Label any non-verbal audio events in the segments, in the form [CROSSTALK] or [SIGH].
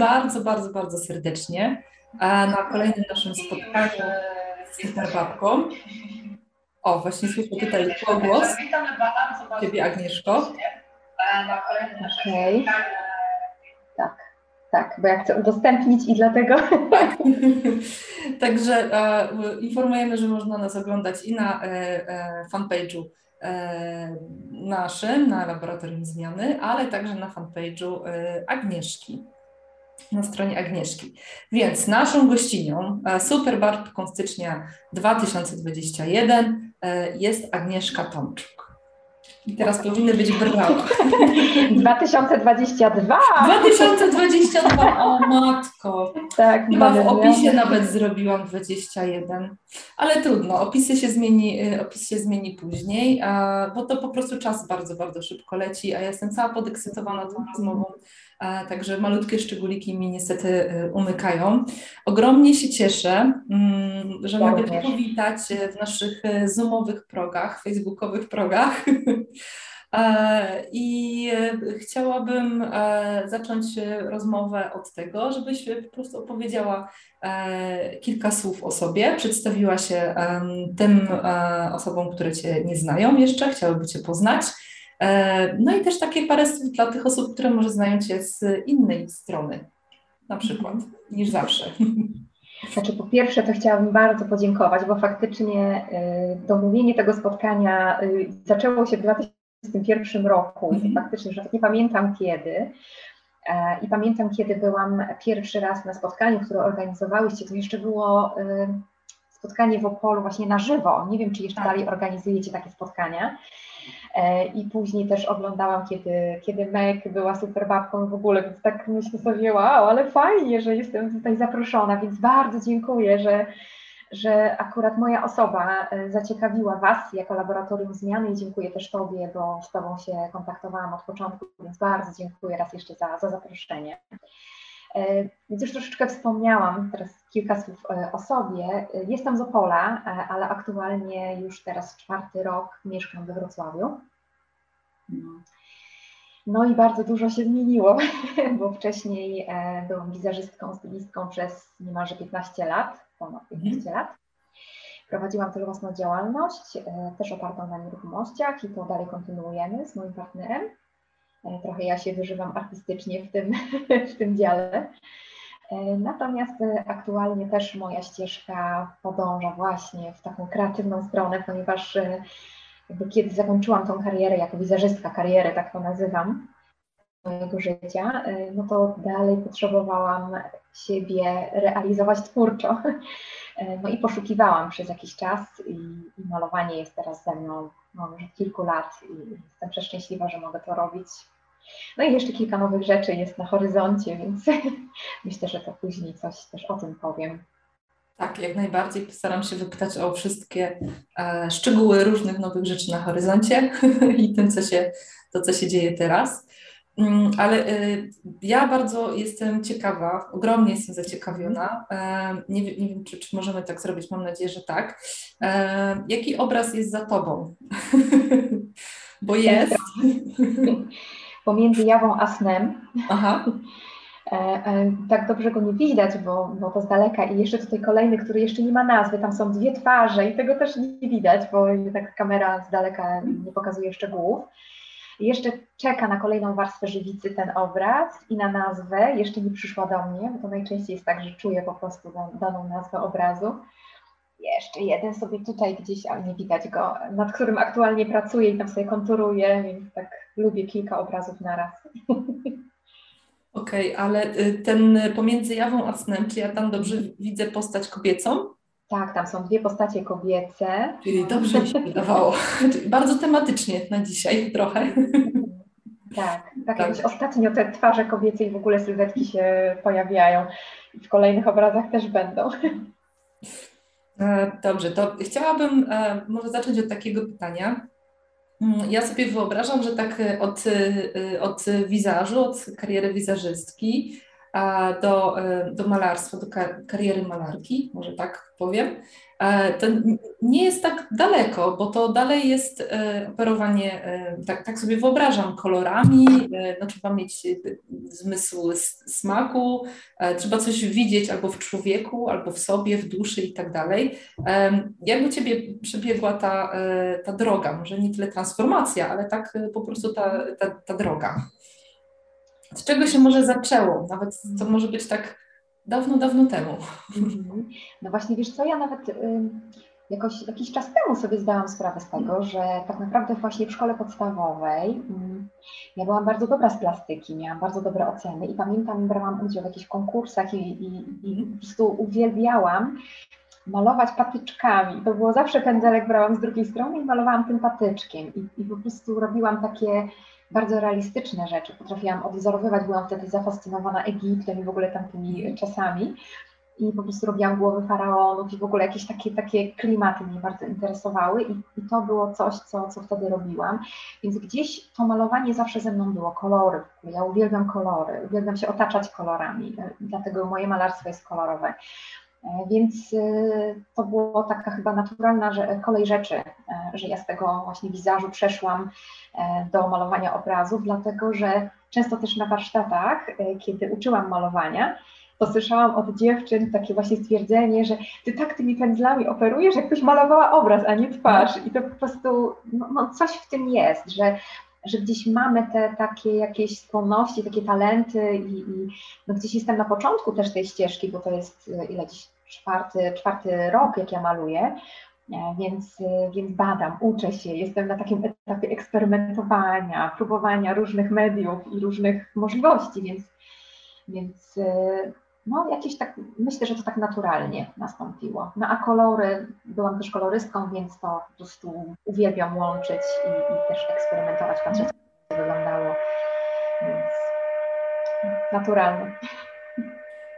bardzo, bardzo, bardzo serdecznie na kolejnym naszym spotkaniu z Interbabką. O, właśnie słyszę tutaj głos. Ciebie, Agnieszko. Okej. Okay. Tak, tak, bo ja chcę udostępnić i dlatego. Tak. [LAUGHS] Także e, informujemy, że można nas oglądać i na e, e, fanpage'u e, naszym, na Laboratorium Zmiany, ale także na fanpage'u e, Agnieszki na stronie Agnieszki. Więc naszą gościnią e, Superbarką stycznia 2021 e, jest Agnieszka Tomczuk. I teraz powinny być brawa. [LAUGHS] 2022! 2022, o matko. Tak, Chyba w opisie nawet zrobiłam 21. Ale trudno, opisy się zmieni, e, opis się zmieni później, bo to po prostu czas bardzo, bardzo szybko leci, a ja jestem cała podekscytowana tą rozmową także malutkie szczególiki mi niestety y, umykają. Ogromnie się cieszę, mm, że ja mogę Cię powitać w naszych y, zoomowych progach, facebookowych progach. [LAUGHS] E, I y, chciałabym e, zacząć rozmowę od tego, żebyś po prostu opowiedziała e, kilka słów o sobie, przedstawiła się tym osobom, które Cię nie znają jeszcze, chciałyby Cię poznać E, no i też takie parę słów dla tych osób, które może znają Cię z innej strony, na przykład, mhm. niż zawsze. [LAUGHS] Znaczy, po pierwsze, to chciałabym bardzo podziękować, bo faktycznie y, domówienie tego spotkania y, zaczęło się w 2001 roku. Mm. Faktycznie, że nie pamiętam kiedy. E, I pamiętam, kiedy byłam pierwszy raz na spotkaniu, które organizowałyście. To jeszcze było spotkanie w Opolu właśnie na żywo. Nie wiem, czy jeszcze tak. dalej organizujecie takie spotkania. E, I później też oglądałam, kiedy, kiedy Meg była super babką w ogóle, więc tak myślę sobie, wow, ale fajnie, że jestem tutaj zaproszona, więc bardzo dziękuję, że, że akurat moja osoba e, zaciekawiła Was jako laboratorium zmiany i dziękuję też Tobie, bo z Tobą się kontaktowałam od początku, więc bardzo dziękuję raz jeszcze za, za zaproszenie. E, więc już troszeczkę wspomniałam teraz kilka słów o sobie. Jestem z Opola, ale aktualnie już teraz czwarty rok mieszkam we Wrocławiu. No i bardzo dużo się zmieniło, [LAUGHS] bo wcześniej e, byłam wizerzystką, stylistką przez niemalże 15 lat, ponad 15 mhm. lat. Prowadziłam też własną działalność, e, też opartą na nieruchomościach i to dalej kontynuujemy z moim partnerem. E, trochę ja się wyżywam artystycznie w tym, [LAUGHS] w tym dziale. Natomiast aktualnie też moja ścieżka podąża właśnie w taką kreatywną stronę, ponieważ kiedy zakończyłam tą karierę jako wizerzystka, karierę tak to nazywam, mojego życia, no to dalej potrzebowałam siebie realizować twórczo. [LAUGHS] No i poszukiwałam przez jakiś czas i, i malowanie jest teraz ze mną no, już od kilku lat i jestem przeszczęśliwa, że mogę to robić. No i jeszcze kilka nowych rzeczy jest na horyzoncie, więc [LAUGHS] myślę, że to później coś też o tym powiem. Tak, jak najbardziej. Postaram się wypytać o wszystkie e, szczegóły różnych nowych rzeczy na horyzoncie [LAUGHS] i tym, co się, to, co się dzieje teraz. Mm, ale e, ja bardzo jestem ciekawa, ogromnie jestem zaciekawiona. E, nie, nie wiem, czy, czy możemy tak zrobić, mam nadzieję, że tak. E, jaki obraz jest za tobą? [LAUGHS] Bo jest. [LAUGHS] Pomiędzy jawą a snem. Aha. E, tak dobrze go nie widać, bo, bo to z daleka i jeszcze tutaj kolejny, który jeszcze nie ma nazwy, tam są dwie twarze i tego też nie widać, bo tak kamera z daleka nie pokazuje szczegółów. Jeszcze czeka na kolejną warstwę żywicy ten obraz i na nazwę, jeszcze nie przyszła do mnie, bo to najczęściej jest tak, że czuję po prostu daną nazwę obrazu. Jeszcze jeden sobie tutaj gdzieś, ale nie widać go, nad którym aktualnie pracuję i tam sobie konturuję, więc tak lubię kilka obrazów naraz. Okej, okay, ale y, ten pomiędzy jawą a snem, czy ja tam dobrze widzę postać kobiecą? Tak, tam są dwie postacie kobiece. Czyli dobrze mi się [LAUGHS] wydawało. Bardzo tematycznie na dzisiaj trochę. Tak, tak, tak. ostatnio te twarze kobiece i w ogóle sylwetki się pojawiają. W kolejnych obrazach też będą. E, dobrze, to chciałabym e, może zacząć od takiego pytania. Mm, ja sobie wyobrażam, że tak e, od, od wizażu, od kariery wizażystki do, do malarstwa, do kariery malarki, może tak powiem, to nie jest tak daleko, bo to dalej jest operowanie, tak, tak sobie wyobrażam, kolorami, no, trzeba mieć zmysł smaku, trzeba coś widzieć albo w człowieku, albo w sobie, w duszy i tak dalej. Jak u Ciebie przebiegła ta, ta droga? Może nie tyle transformacja, ale tak po prostu ta, ta, ta droga. Od czego się może zaczęło? Nawet to może być tak dawno, dawno temu. Mhm. No właśnie, wiesz co, ja nawet y, jakoś jakiś czas temu sobie zdałam sprawę z tego, że tak naprawdę właśnie w szkole podstawowej y, ja byłam bardzo dobra z plastyki, miałam bardzo dobre oceny i pamiętam, brałam udział w jakichś konkursach i, i, i po prostu uwielbiałam malować patyczkami. To było zawsze pędzelek brałam z drugiej strony i malowałam tym patyczkiem i, i po prostu robiłam takie bardzo realistyczne rzeczy. Potrafiłam odwzorowywać, byłam wtedy zafascynowana Egiptem i w ogóle tamtymi czasami. I po prostu robiłam głowy faraonów i w ogóle jakieś takie, takie klimaty mnie bardzo interesowały i, i to było coś, co, co wtedy robiłam. Więc gdzieś to malowanie zawsze ze mną było, kolory. Ja uwielbiam kolory, uwielbiam się otaczać kolorami, dlatego moje malarstwo jest kolorowe. E, więc e, to było taka chyba naturalna kolej rzeczy, e, że ja z tego właśnie wizażu przeszłam do malowania obrazów, dlatego że często też na warsztatach, kiedy uczyłam malowania, to słyszałam od dziewczyn takie właśnie stwierdzenie, że ty tak tymi pędzlami operujesz, jakbyś malowała obraz, a nie twarz. I to po prostu no, no coś w tym jest, że że gdzieś mamy te takie jakieś skłonności, takie talenty i, i no gdzieś jestem na początku też tej ścieżki, bo to jest e, ile dziś czwarty, czwarty rok, jak ja maluję, e, więc, e, więc badam, uczę się, jestem na takim etapie eksperymentowania, próbowania różnych mediów i różnych możliwości, więc, więc no jakieś tak, myślę, że to tak naturalnie nastąpiło. No a kolory, byłam też kolorystką, więc to po prostu uwielbiam łączyć i, i też eksperymentować, patrzeć jak to wyglądało, więc naturalne.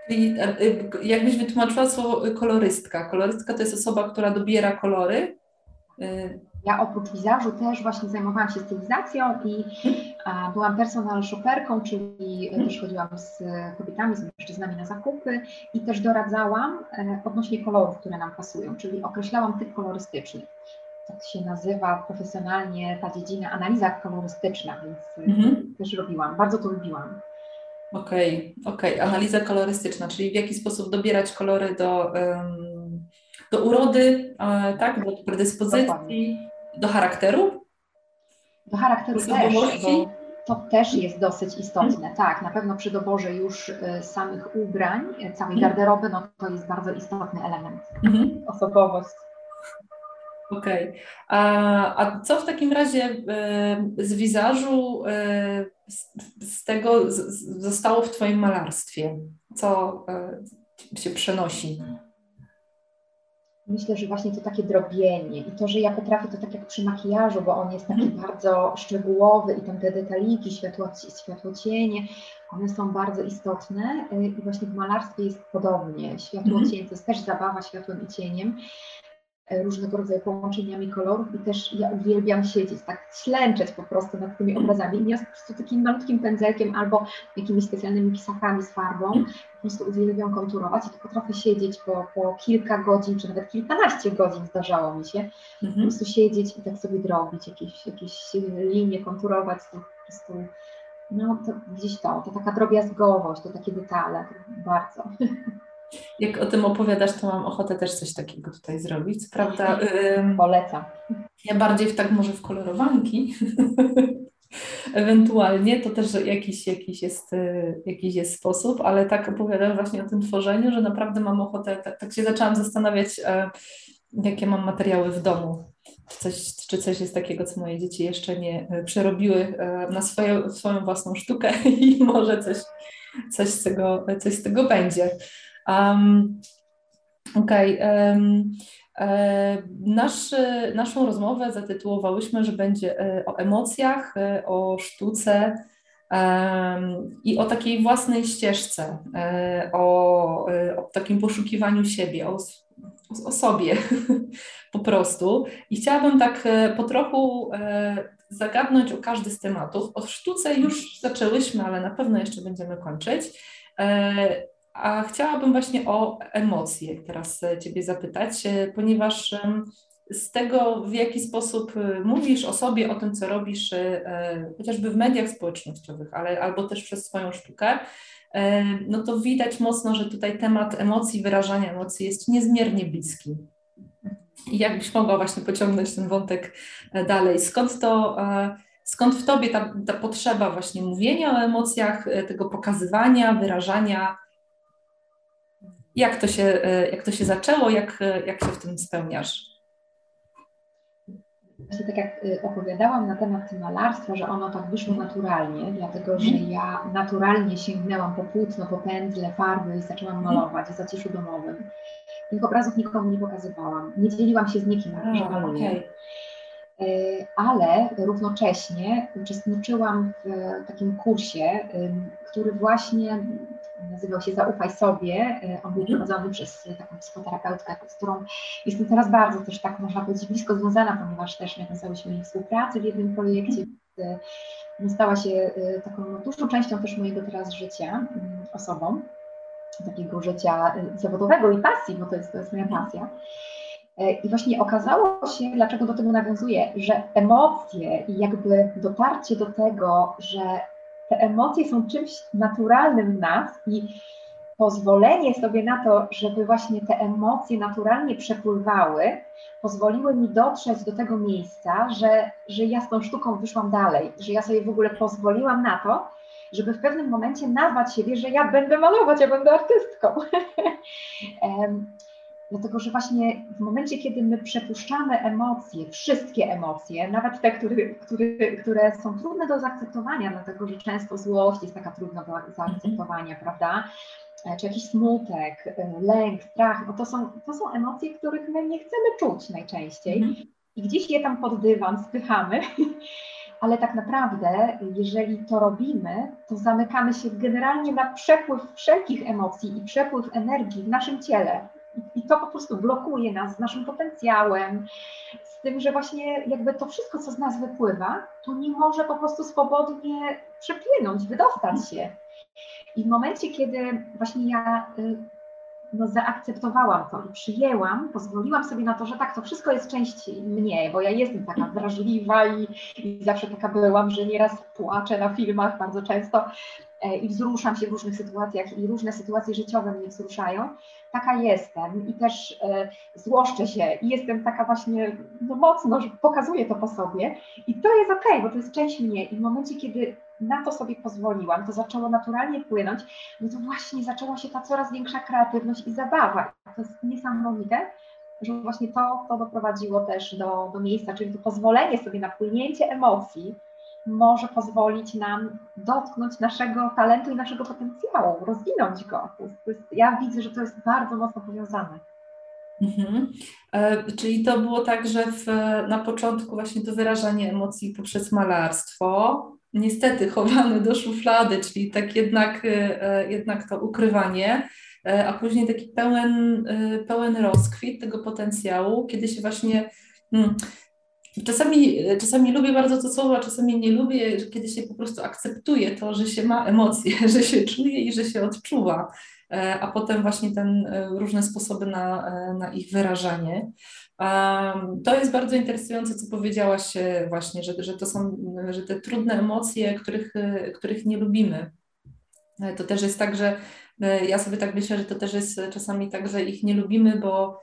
Czyli e, jakbyś wytłumaczyła słowo kolorystka. Kolorystka to jest osoba, która dobiera kolory, ja oprócz wizażu też właśnie zajmowałam się stylizacją i byłam personal shopperką, czyli też chodziłam z kobietami, z mężczyznami na zakupy i też doradzałam e, odnośnie kolorów, które nam pasują, czyli określałam typ kolorystyczny. Tak się nazywa profesjonalnie ta dziedzina analiza kolorystyczna, więc e, mhm. też robiłam, bardzo to lubiłam. Okej, okay, okej, okay. analiza kolorystyczna, czyli w jaki sposób dobierać kolory do, do urody, e, tak, do predyspozycji, Dokładnie do charakteru? Do charakteru też, bo to też jest dosyć istotne. Tak, na pewno przy doborze już y, samych ubrań, y, całej hmm. garderoby, no to jest bardzo istotny element. Hmm. Osobowość. Okej. Okay. A, a co w takim razie y, z wizażu z, z tego z, zostało w Twoim malarstwie? Co się przenosi? Myślę, że właśnie to takie drobienie i to, że ja potrafię to tak jak przy makijażu, bo on jest taki mm. bardzo szczegółowy i tam te detaliki, światło, światłocienie, one są bardzo istotne y, i właśnie w malarstwie jest podobnie. Światło mm. cień to jest też zabawa światłem i cieniem różnego rodzaju połączeniami kolorów i też ja uwielbiam siedzieć, tak ślęczeć po prostu nad tymi obrazami i ja po prostu takim malutkim pędzelkiem albo jakimiś specjalnymi pisakami z farbą po prostu uwielbiam konturować i to potrafię siedzieć po, po kilka godzin, czy nawet kilkanaście godzin zdarzało mi się, mhm. po prostu siedzieć i tak sobie drobić, jakieś, jakieś linie konturować, to po prostu no to gdzieś to, to taka drobiazgowość, to takie detale, bardzo. [LAUGHS] Jak o tym opowiadasz, to mam ochotę też coś takiego tutaj zrobić. Prawda? [LAUGHS] Polecam. Ja bardziej w tak może w kolorowanki. [LAUGHS] Ewentualnie to też jakiś, jakiś, jest, y, jakiś jest sposób, ale tak opowiadam właśnie o tym tworzeniu, że naprawdę mam ochotę, tak, tak się zaczęłam zastanawiać, e, jakie mam materiały w domu. Czy coś, czy coś jest takiego, co moje dzieci jeszcze nie e, przerobiły e, na swoją, swoją własną sztukę [LAUGHS] i może coś, coś, z tego, coś z tego będzie. Um, Okej. Okay. Um, e, nasz, naszą rozmowę zatytułowałyśmy, że będzie e, o emocjach, e, o sztuce i o takiej własnej ścieżce, o, o takim poszukiwaniu siebie, o, o sobie [LAUGHS] po prostu. I chciałabym tak po trochu zagadnąć o każdy z tematów. O sztuce już zaczęłyśmy, ale na pewno jeszcze będziemy kończyć. A chciałabym właśnie o emocje teraz Ciebie zapytać, ponieważ z tego, w jaki sposób mówisz o sobie, o tym, co robisz, chociażby w mediach społecznościowych, ale albo też przez swoją sztukę, no to widać mocno, że tutaj temat emocji, wyrażania emocji jest niezmiernie bliski. I jakbyś mogła właśnie pociągnąć ten wątek e, dalej? Skąd to, e, skąd w tobie ta, ta potrzeba właśnie mówienia o emocjach, e, tego pokazywania, wyrażania? Jak to się, jak to się zaczęło, jak, jak się w tym spełniasz? Właśnie tak jak opowiadałam na temat malarstwa, że ono tak wyszło naturalnie, dlatego że mhm. ja naturalnie sięgnęłam po płótno, po pędzle, farby i zaczęłam mhm. malować w zaciszu domowym. Tych obrazów nikomu nie pokazywałam. Nie dzieliłam się z nikim, że maluję. Okay. Ale równocześnie uczestniczyłam w takim kursie, który właśnie nazywał się Zaufaj sobie. On był mhm. prowadzony przez taką psychoterapeutkę, z którą jestem teraz bardzo też tak można powiedzieć blisko związana, ponieważ też nawiązałyśmy współpracę w jednym projekcie. Stała się e, taką dużą częścią też mojego teraz życia osobą takiego życia zawodowego i pasji, bo to jest, to jest moja pasja. E, I właśnie okazało się, dlaczego do tego nawiązuję, że emocje i jakby dotarcie do tego, że te emocje są czymś naturalnym w nas i pozwolenie sobie na to, żeby właśnie te emocje naturalnie przepływały, pozwoliły mi dotrzeć do tego miejsca, że, że ja z tą sztuką wyszłam dalej, że ja sobie w ogóle pozwoliłam na to, żeby w pewnym momencie nazwać siebie, że ja będę malować, ja będę artystką. [LAUGHS] Dlatego, że właśnie w momencie, kiedy my przepuszczamy emocje, wszystkie emocje, nawet te, które, które, które są trudne do zaakceptowania, dlatego że często złość jest taka trudna do zaakceptowania, prawda? E, czy jakiś smutek, e, lęk, strach, no to są, to są emocje, których my nie chcemy czuć najczęściej. -hmm. I gdzieś je tam pod dywan spychamy [LAUGHS] ale tak naprawdę, jeżeli to robimy, to zamykamy się generalnie na przepływ wszelkich emocji i przepływ energii w naszym ciele. I to po prostu blokuje nas z naszym potencjałem, z tym, że właśnie jakby to wszystko, co z nas wypływa, to nie może po prostu swobodnie przepłynąć, wydostać się. I w momencie, kiedy właśnie ja y, no, zaakceptowałam to i przyjęłam, pozwoliłam sobie na to, że tak, to wszystko jest część mnie, bo ja jestem taka wrażliwa i, i zawsze taka byłam, że nieraz płaczę na filmach bardzo często e, i wzruszam się w różnych sytuacjach i różne sytuacje życiowe mnie wzruszają. Taka jestem i też e, złoszczę się i jestem taka właśnie no, mocno, że pokazuję to po sobie i to jest okej, okay, bo to jest część mnie i w momencie, kiedy na to sobie pozwoliłam, to zaczęło naturalnie płynąć, no to właśnie zaczęła się ta coraz większa kreatywność i zabawa. To jest niesamowite, że właśnie to, to doprowadziło też do, do miejsca, czyli to pozwolenie sobie na płynięcie emocji może pozwolić nam dotknąć naszego talentu i naszego potencjału, rozwinąć go. To jest, to jest, ja widzę, że to jest bardzo mocno powiązane. Mhm. E, czyli to było tak, że w, na początku właśnie to wyrażanie emocji poprzez malarstwo, niestety chowane do szuflady, czyli tak jednak, e, e, jednak to ukrywanie, e, a później taki pełen, pełen rozkwit tego potencjału, kiedy się właśnie. Hmm, czasami, czasami lubię bardzo to słowo, a czasami nie lubię, kiedy się po prostu akceptuje to, że się ma emocje, [LAUGHS] że się czuje i że się odczuwa, a potem właśnie ten różne sposoby na, na ich wyrażanie. To jest bardzo interesujące, co powiedziałaś e, właśnie, że, że to są że te trudne emocje, których, e, których nie lubimy. E, to też jest tak, że ja sobie tak myślę, że to też jest czasami tak, że ich nie lubimy, bo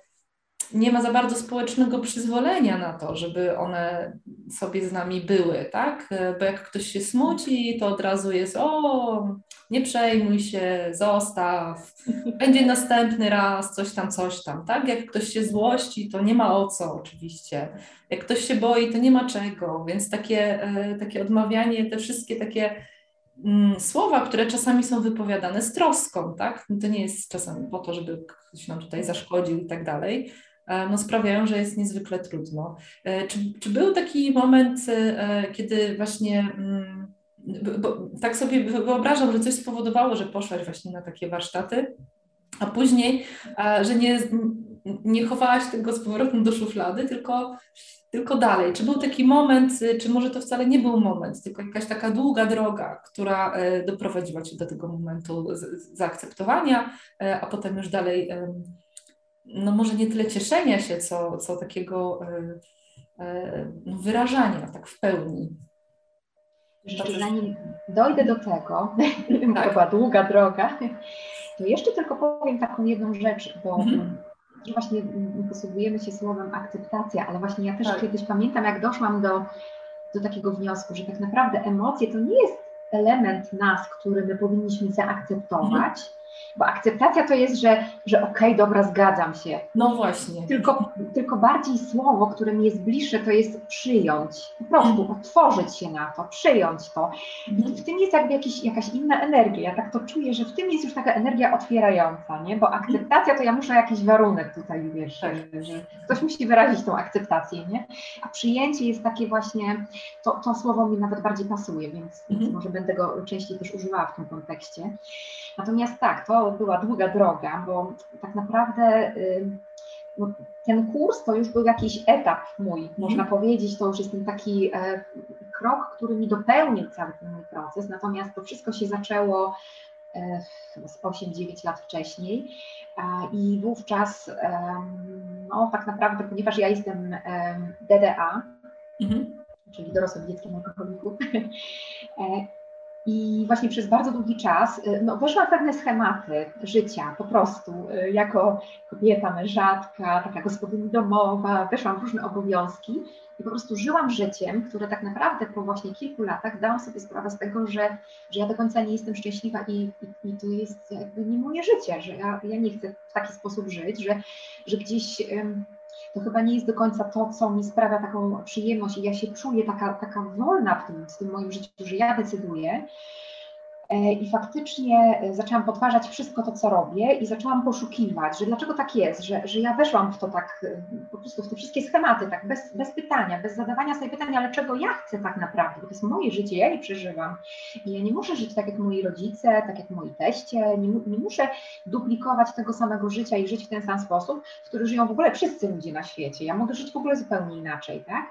nie ma za bardzo społecznego przyzwolenia na to, żeby one sobie z nami były, tak? Bo jak ktoś się smuci, to od razu jest o, nie przejmuj się, zostaw, będzie następny raz, coś tam, coś tam, tak? Jak ktoś się złości, to nie ma o co oczywiście. Jak ktoś się boi, to nie ma czego, więc takie, e, takie odmawianie, te wszystkie takie mm, słowa, które czasami są wypowiadane z troską, tak? To nie jest czasami po to, żeby ktoś nam tutaj zaszkodził i tak dalej, E, no, sprawiają, że jest niezwykle trudno. E, czy, czy był taki moment, kiedy właśnie mm, bo tak sobie wyobrażam, że coś spowodowało, że poszłaś właśnie na takie warsztaty, a później, że nie, nie chowałaś tego z powrotem do szuflady, tylko, tylko dalej. Czy był taki moment, czy może to wcale nie był moment, tylko jakaś taka długa droga, która e, doprowadziła Cię do tego momentu zaakceptowania, e, a potem już dalej, no może nie tyle cieszenia się, co, co takiego no, wyrażania tak w pełni. Jeszcze zanim dojdę do tego, [LAUGHS] tak. to była długa droga, to jeszcze tylko powiem taką jedną rzecz, bo mhm. właśnie posługujemy się słowem akceptacja, ale właśnie ja też tak. kiedyś pamiętam, jak doszłam do, do takiego wniosku, że tak naprawdę emocje to nie jest element nas, który my powinniśmy zaakceptować, mhm bo akceptacja to jest, że, że okej, okay, dobra, zgadzam się. No właśnie. Tylko, tylko bardziej słowo, które mi jest bliższe, to jest przyjąć. Po prostu otworzyć się na to, przyjąć to. Mm. W tym jest jakby jakiś, jakaś inna energia. Ja tak to czuję, że w tym jest już taka energia otwierająca, nie? Bo akceptacja to ja muszę jakiś warunek tutaj, wiesz, tak. że ktoś musi wyrazić tą akceptację, nie? A przyjęcie jest takie właśnie, to, to słowo mi nawet bardziej pasuje, więc, mm. więc może będę go częściej też używała w tym kontekście. Natomiast tak, to była długa droga, bo tak naprawdę no, ten kurs to już był jakiś etap mój, mm. można powiedzieć, to już jest ten taki e, krok, który mi dopełnił cały ten mój proces, natomiast to wszystko się zaczęło e, z 8-9 lat wcześniej i wówczas no tak naprawdę, ponieważ ja jestem DDA, mhm. czyli dorosłym dzieckiem alkoholików, [LAUGHS] e, i właśnie przez bardzo długi czas y, no, weszłam w pewne schematy życia, po prostu y, jako kobieta, mężatka, taka gospodyni domowa, weszłam w różne obowiązki i po prostu żyłam życiem, które tak naprawdę po właśnie kilku latach dałam sobie sprawę z tego, że, że ja do końca nie jestem szczęśliwa i, i, i to jest jakby nie moje życie, że ja, ja nie chcę w taki sposób żyć, że, że gdzieś to chyba nie jest do końca to, co mi sprawia taką przyjemność i ja się czuję taka, taka wolna w tym, w tym moim życiu, że ja decyduję. E, I faktycznie e, zaczęłam podważać wszystko to, co robię i zaczęłam poszukiwać, że dlaczego tak jest, że, że ja weszłam w to tak, e, po prostu w te wszystkie schematy, tak bez, bez pytania, bez zadawania sobie pytań, ale czego ja chcę tak naprawdę, bo to jest moje życie, ja je przeżywam. I ja nie muszę żyć tak jak moi rodzice, tak jak moi teście, nie, nie muszę duplikować tego samego życia i żyć w ten sam sposób, w który żyją w ogóle wszyscy ludzie na świecie. Ja mogę żyć w ogóle zupełnie inaczej, tak?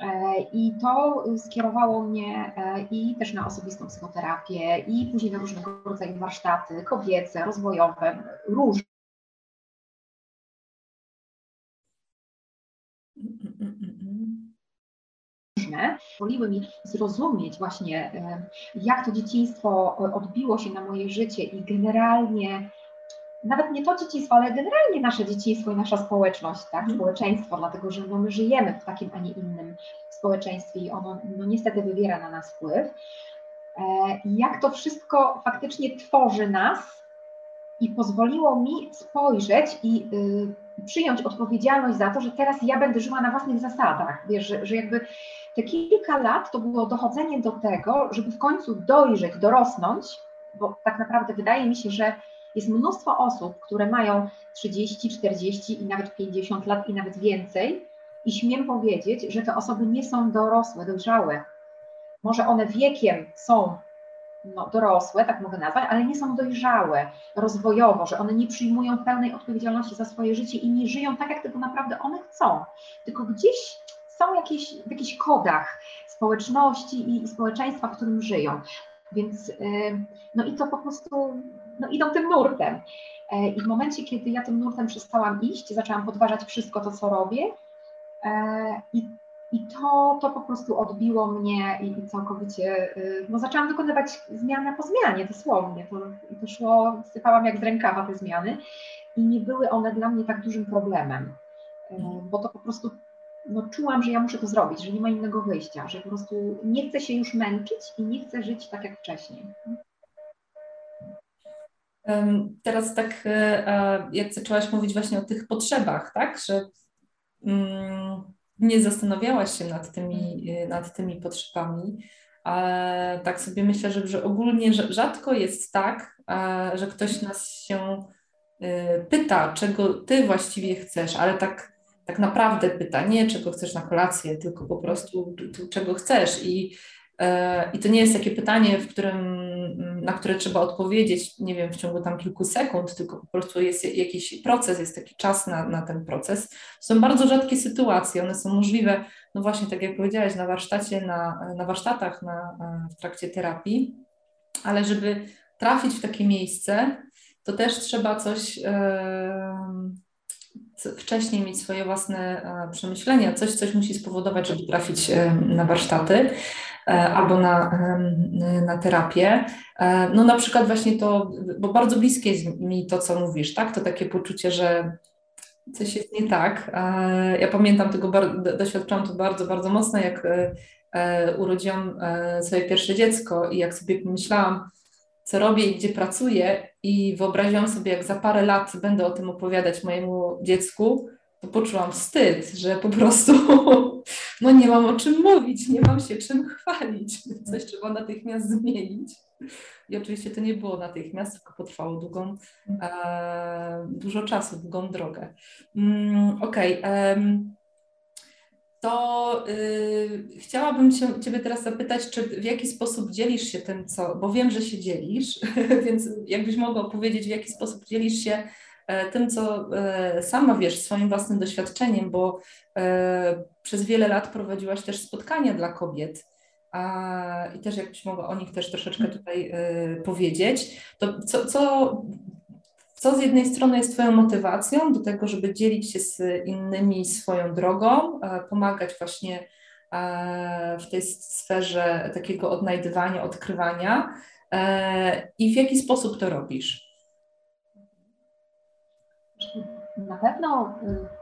E, I to skierowało mnie e, i też na osobistą psychoterapię, i później na różnego rodzaju warsztaty kobiece, rozwojowe, różne. Pozwoliły mi zrozumieć właśnie, e, jak to dzieciństwo odbiło się na moje życie i generalnie nawet nie to dzieciństwo, ale generalnie nasze dzieciństwo i nasza społeczność, tak, mm. społeczeństwo, dlatego że no, my żyjemy w takim, a nie innym społeczeństwie i ono no, niestety wywiera na nas wpływ. E, jak to wszystko faktycznie tworzy nas i pozwoliło mi spojrzeć i y, przyjąć odpowiedzialność za to, że teraz ja będę żyła na własnych zasadach. Wiesz, że, że jakby te kilka lat to było dochodzenie do tego, żeby w końcu dojrzeć, dorosnąć, bo tak naprawdę wydaje mi się, że jest mnóstwo osób, które mają 30, 40 i nawet 50 lat i nawet więcej, i śmiem powiedzieć, że te osoby nie są dorosłe, dojrzałe. Może one wiekiem są no, dorosłe, tak mogę nazwać, ale nie są dojrzałe rozwojowo, że one nie przyjmują pełnej odpowiedzialności za swoje życie i nie żyją tak, jak tego naprawdę one chcą. Tylko gdzieś są jakieś, w jakichś kodach społeczności i społeczeństwa, w którym żyją. Więc no i to po prostu no, idą tym nurtem. E, I w momencie, kiedy ja tym nurtem przestałam iść, zaczęłam podważać wszystko to, co robię, e, i, i to, to po prostu odbiło mnie i, i całkowicie, y, no zaczęłam wykonywać zmianę po zmianie, dosłownie. To, to szło, sypałam jak z rękawa te zmiany i nie były one dla mnie tak dużym problemem, e, bo to po prostu no, czułam, że ja muszę to zrobić, że nie ma innego wyjścia, że po prostu nie chcę się już męczyć i nie chcę żyć tak jak wcześniej. Teraz tak, e, e, jak zaczęłaś mówić właśnie o tych potrzebach, tak, że mm, nie zastanawiałaś się nad tymi, e, nad tymi potrzebami, ale tak sobie myślę, że, że ogólnie rzadko jest tak, że ktoś nas się pyta, czego ty właściwie chcesz, ale tak tak naprawdę pyta nie, czego chcesz na kolację, tylko po prostu czego chcesz. I I to nie jest takie pytanie, w którym, na które trzeba odpowiedzieć, nie wiem, w ciągu tam kilku sekund, tylko po prostu jest jakiś proces, jest taki czas na, na ten proces. Są bardzo rzadkie sytuacje, one są możliwe, no właśnie tak jak powiedziałaś, na warsztacie, na, na warsztatach, na, w trakcie terapii, ale żeby trafić w takie miejsce, to też trzeba coś wcześniej mieć swoje własne e, przemyślenia, coś, coś musi spowodować, żeby trafić na warsztaty e, albo na, na terapię. E, no na przykład właśnie to, bo bardzo bliskie jest mi to, co mówisz, tak? To takie poczucie, że coś jest nie tak. Ja pamiętam tego, doświadczyłam to bardzo, bardzo mocno, jak urodziłam swoje pierwsze dziecko i jak sobie pomyślałam, co robię i gdzie pracuję, i wyobraziłam sobie, jak za parę lat będę o tym opowiadać mojemu dziecku, to poczułam wstyd, że po prostu [LAUGHS] no nie mam o czym mówić, nie mam się czym chwalić. Coś trzeba natychmiast zmienić. I oczywiście to nie było natychmiast, tylko potrwało długą, e, dużo czasu, długą drogę. Mm, Okej. Okay to yy, chciałabym cię, Ciebie teraz zapytać, czy w jaki sposób dzielisz się tym, co, bo wiem, że się dzielisz, [LAUGHS] więc jakbyś mogła opowiedzieć, w jaki sposób dzielisz się e, tym, co e, sama wiesz, swoim własnym doświadczeniem, bo e, przez wiele lat prowadziłaś też spotkania dla kobiet. A, I też jakbyś mogła o nich też troszeczkę tutaj powiedzieć, to co, co co z jednej strony jest Twoją motywacją do tego, żeby dzielić się z innymi swoją drogą, e, pomagać właśnie e, w tej sferze takiego odnajdywania, odkrywania e, i w jaki sposób to robisz? Na pewno y,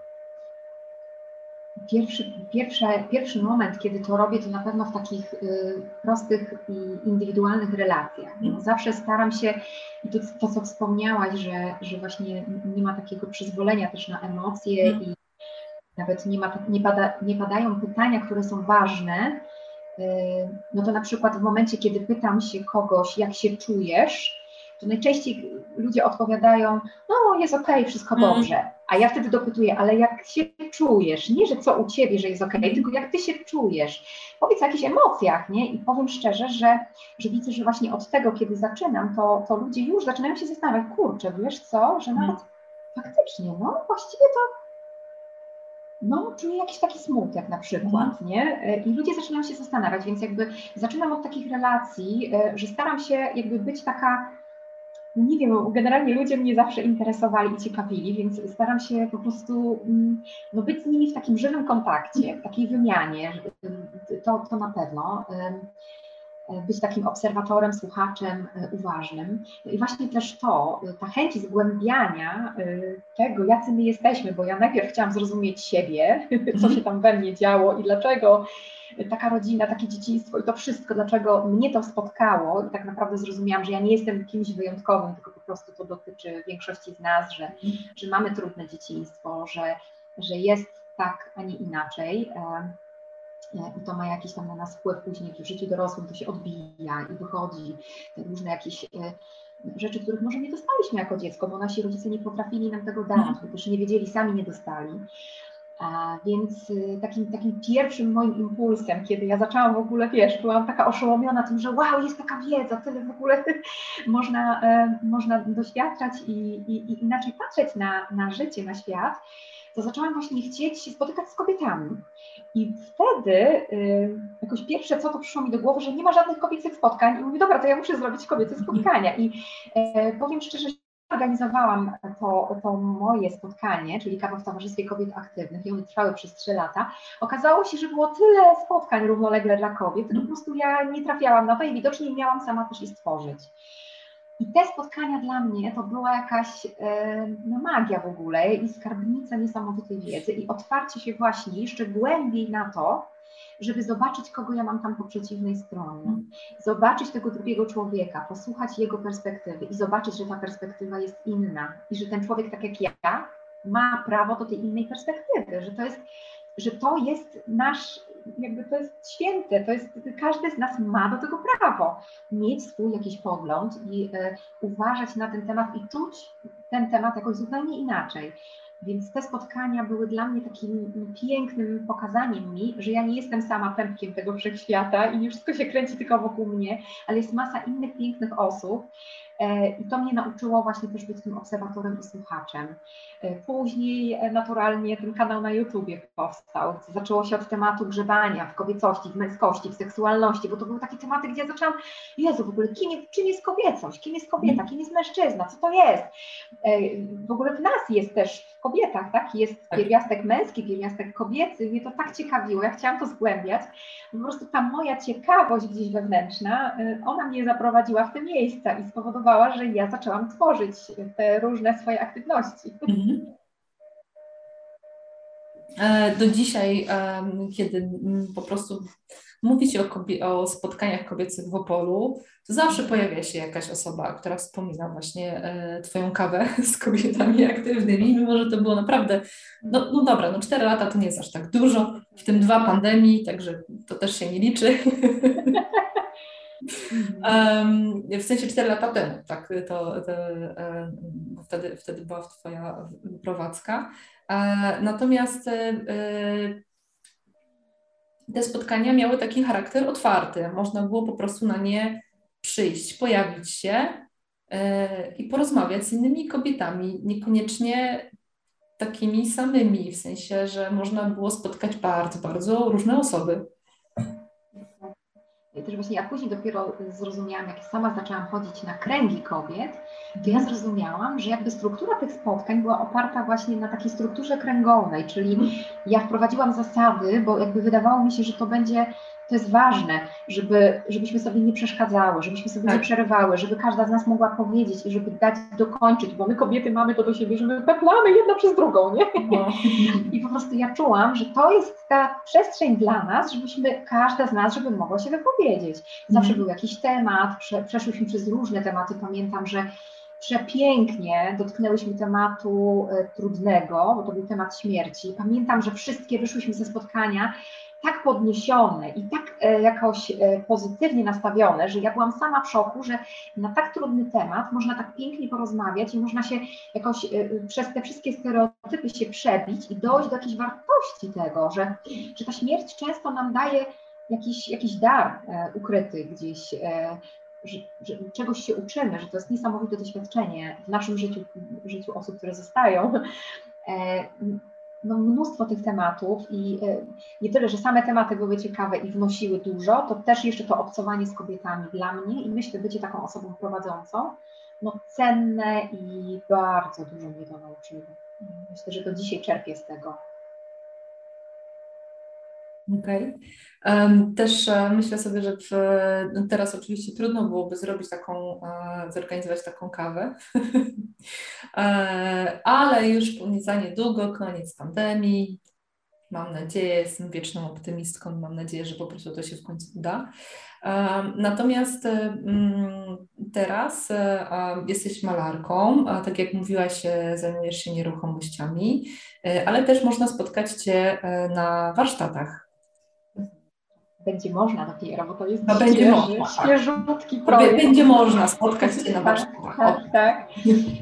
pierwszy, pierwszy, pierwszy moment, kiedy to robię, to na pewno w takich y, prostych i indywidualnych relacjach. No, zawsze staram się, i to, to co wspomniałaś, że, że właśnie nie ma takiego przyzwolenia też na emocje mm. i nawet nie, ma, nie, pada, nie padają pytania, które są ważne, y, no to na przykład w momencie, kiedy pytam się kogoś, jak się czujesz, to najczęściej ludzie odpowiadają, no jest okej, okay, wszystko mm. dobrze. A ja wtedy dopytuję, ale jak się czujesz? Nie, że co u ciebie, że jest okej, okay, tylko jak ty się czujesz? Powiedz o jakichś emocjach, nie? I powiem szczerze, że, że widzę, że właśnie od tego, kiedy zaczynam, to, to ludzie już zaczynają się zastanawiać, kurczę, wiesz co, że nawet faktycznie, no właściwie to no, czuję jakiś taki smutek na przykład, mhm. nie? I ludzie zaczynają się zastanawiać, więc jakby zaczynam od takich relacji, e, że staram się jakby być taka nie wiem, generalnie ludzie mnie zawsze interesowali i ciekawili, więc staram się po prostu mm, no, być z nimi w takim żywym kontakcie, w takiej wymianie, to, to na pewno. Być takim obserwatorem, słuchaczem e, uważnym. I właśnie też to, ta chęć zgłębiania e, tego, jacy my jesteśmy, bo ja najpierw chciałam zrozumieć siebie, [LAUGHS] co mhm. się tam we mnie działo i dlaczego taka rodzina, takie dzieciństwo i to wszystko, dlaczego mnie to spotkało i tak naprawdę zrozumiałam, że ja nie jestem kimś wyjątkowym, tylko po prostu to dotyczy większości z nas, że, że mamy trudne dzieciństwo, że, że jest tak, a nie inaczej. I to ma jakiś tam na nas wpływ później w życiu dorosłym, to się odbija i wychodzi, te różne jakieś e, rzeczy, których może nie dostaliśmy jako dziecko, bo nasi rodzice nie potrafili nam tego dać, bo też nie wiedzieli, sami nie dostali. A więc y, takim, takim pierwszym moim impulsem, kiedy ja zaczęłam w ogóle, wiesz, byłam taka oszołomiona tym, że wow, jest taka wiedza, tyle w ogóle [LAUGHS] można, e, można doświadczać i, i, i, inaczej patrzeć na, na życie, na świat, to zaczęłam właśnie chcieć się spotykać z kobietami. I wtedy y, jakoś pierwsze, co to przyszło mi do głowy, że nie ma żadnych kobiecych spotkań i mówię, dobra, to ja muszę zrobić kobiece spotkania. I e, powiem szczerze, organizowałam to, to moje spotkanie, czyli kawa w Towarzystwie Kobiet Aktywnych i one trwały przez trzy lata, okazało się, że było tyle spotkań równolegle dla kobiet, że po prostu ja nie trafiałam na to i widocznie miałam sama też je stworzyć. I te spotkania dla mnie to była jakaś e, no, magia w ogóle i skarbnica niesamowitej wiedzy i otwarcie się właśnie jeszcze głębiej na to, żeby zobaczyć, kogo ja mam tam po przeciwnej stronie, zobaczyć tego drugiego człowieka, posłuchać jego perspektywy i zobaczyć, że ta perspektywa jest inna i że ten człowiek, tak jak ja, ma prawo do tej innej perspektywy, że to jest, że to jest nasz, jakby to jest święte, to jest, każdy z nas ma do tego prawo, mieć swój jakiś pogląd i e, uważać na ten temat i czuć ten temat jakoś zupełnie inaczej. Więc te spotkania były dla mnie takim pięknym pokazaniem mi, że ja nie jestem sama pępkiem tego wszechświata i nie wszystko się kręci tylko wokół mnie, ale jest masa innych pięknych osób, I to mnie nauczyło właśnie też być tym obserwatorem i słuchaczem. E, później e, naturalnie ten kanał na YouTubie powstał. Zaczęło się od tematu grzebania w kobiecości, w męskości, w seksualności, bo to były takie tematy, gdzie ja zaczęłam, Jezu, w ogóle kim, czym jest kobiecość, kim jest kobieta, kim jest mężczyzna, co to jest? W ogóle w nas jest też, w kobietach, tak? Jest tak. pierwiastek męski, pierwiastek kobiecy. Mnie to tak ciekawiło, ja chciałam to zgłębiać. Po prostu ta moja ciekawość gdzieś wewnętrzna, ona mnie zaprowadziła w te miejsca i spowodowała, spowodowała, że ja zaczęłam tworzyć te różne swoje aktywności. Mhm. E, do dzisiaj, kiedy po prostu mówi się o, o, spotkaniach kobiecych w Opolu, to zawsze pojawia się jakaś osoba, która wspomina właśnie e, Twoją kawę [LAUGHS] z kobietami aktywnymi, mimo że to było naprawdę, no, no dobra, no cztery lata to nie jest aż tak dużo, w tym dwa pandemii, także to też się nie liczy. [LAUGHS] Um, w sensie 4 lata temu, tak, to, to bo wtedy, wtedy była Twoja prowadzka. E, natomiast e, te spotkania miały taki charakter otwarty. Można było po prostu na nie przyjść, pojawić się e, i porozmawiać z innymi kobietami, niekoniecznie takimi samymi, w sensie, że można było spotkać bardzo, bardzo różne osoby też właśnie ja później dopiero zrozumiałam, jak sama zaczęłam chodzić na kręgi kobiet, to ja zrozumiałam, że jakby struktura tych spotkań była oparta właśnie na takiej strukturze kręgowej, czyli ja wprowadziłam zasady, bo jakby wydawało mi się, że to będzie to jest ważne, żeby, żebyśmy sobie nie przeszkadzały, żebyśmy sobie tak. nie przerywały, żeby każda z nas mogła powiedzieć i żeby dać dokończyć, bo my kobiety mamy to do siebie, że my peplamy jedna przez drugą, nie? No. [LAUGHS] I po prostu ja czułam, że to jest ta przestrzeń dla nas, żebyśmy, każda z nas, żeby mogła się wypowiedzieć. Zawsze mm. był jakiś temat, prze, przeszłyśmy przez różne tematy, pamiętam, że przepięknie dotknęłyśmy tematu e, trudnego, bo to był temat śmierci. Pamiętam, że wszystkie wyszłyśmy ze spotkania tak podniesione i tak e, jakoś e, pozytywnie nastawione, że ja byłam sama w szoku, że na tak trudny temat można tak pięknie porozmawiać i można się jakoś e, przez te wszystkie stereotypy się przebić i dojść do jakiejś wartości tego, że, że ta śmierć często nam daje jakiś, jakiś dar ukryty gdzieś, że, że, czegoś się uczymy, że to jest niesamowite doświadczenie w naszym życiu, życiu osób, które zostają no, mnóstwo tych tematów i e, nie tyle, że same tematy były ciekawe i wnosiły dużo, to też jeszcze to obcowanie z kobietami dla mnie i myślę, bycie taką osobą prowadzącą, no cenne i bardzo dużo mnie to nauczyło. Myślę, że do dzisiaj czerpię z tego. Okej. Okay. Też e, myślę sobie, że w, no teraz oczywiście trudno byłoby zrobić taką, e, zorganizować taką kawę, [LAUGHS] e, ale już za niedługo, koniec pandemii. Mam nadzieję, jestem wieczną optymistką, mam nadzieję, że po prostu to się w końcu uda. Natomiast mm, teraz jesteś malarką, a tak jak mówiłaś, zajmujesz się nieruchomościami, ale też można spotkać Cię na warsztatach będzie można dopiero, bo to jest no, będzie świeży, można, tak. świeżutki projekt. Będzie można spotkać się na warsztatach. Tak, tak, tak,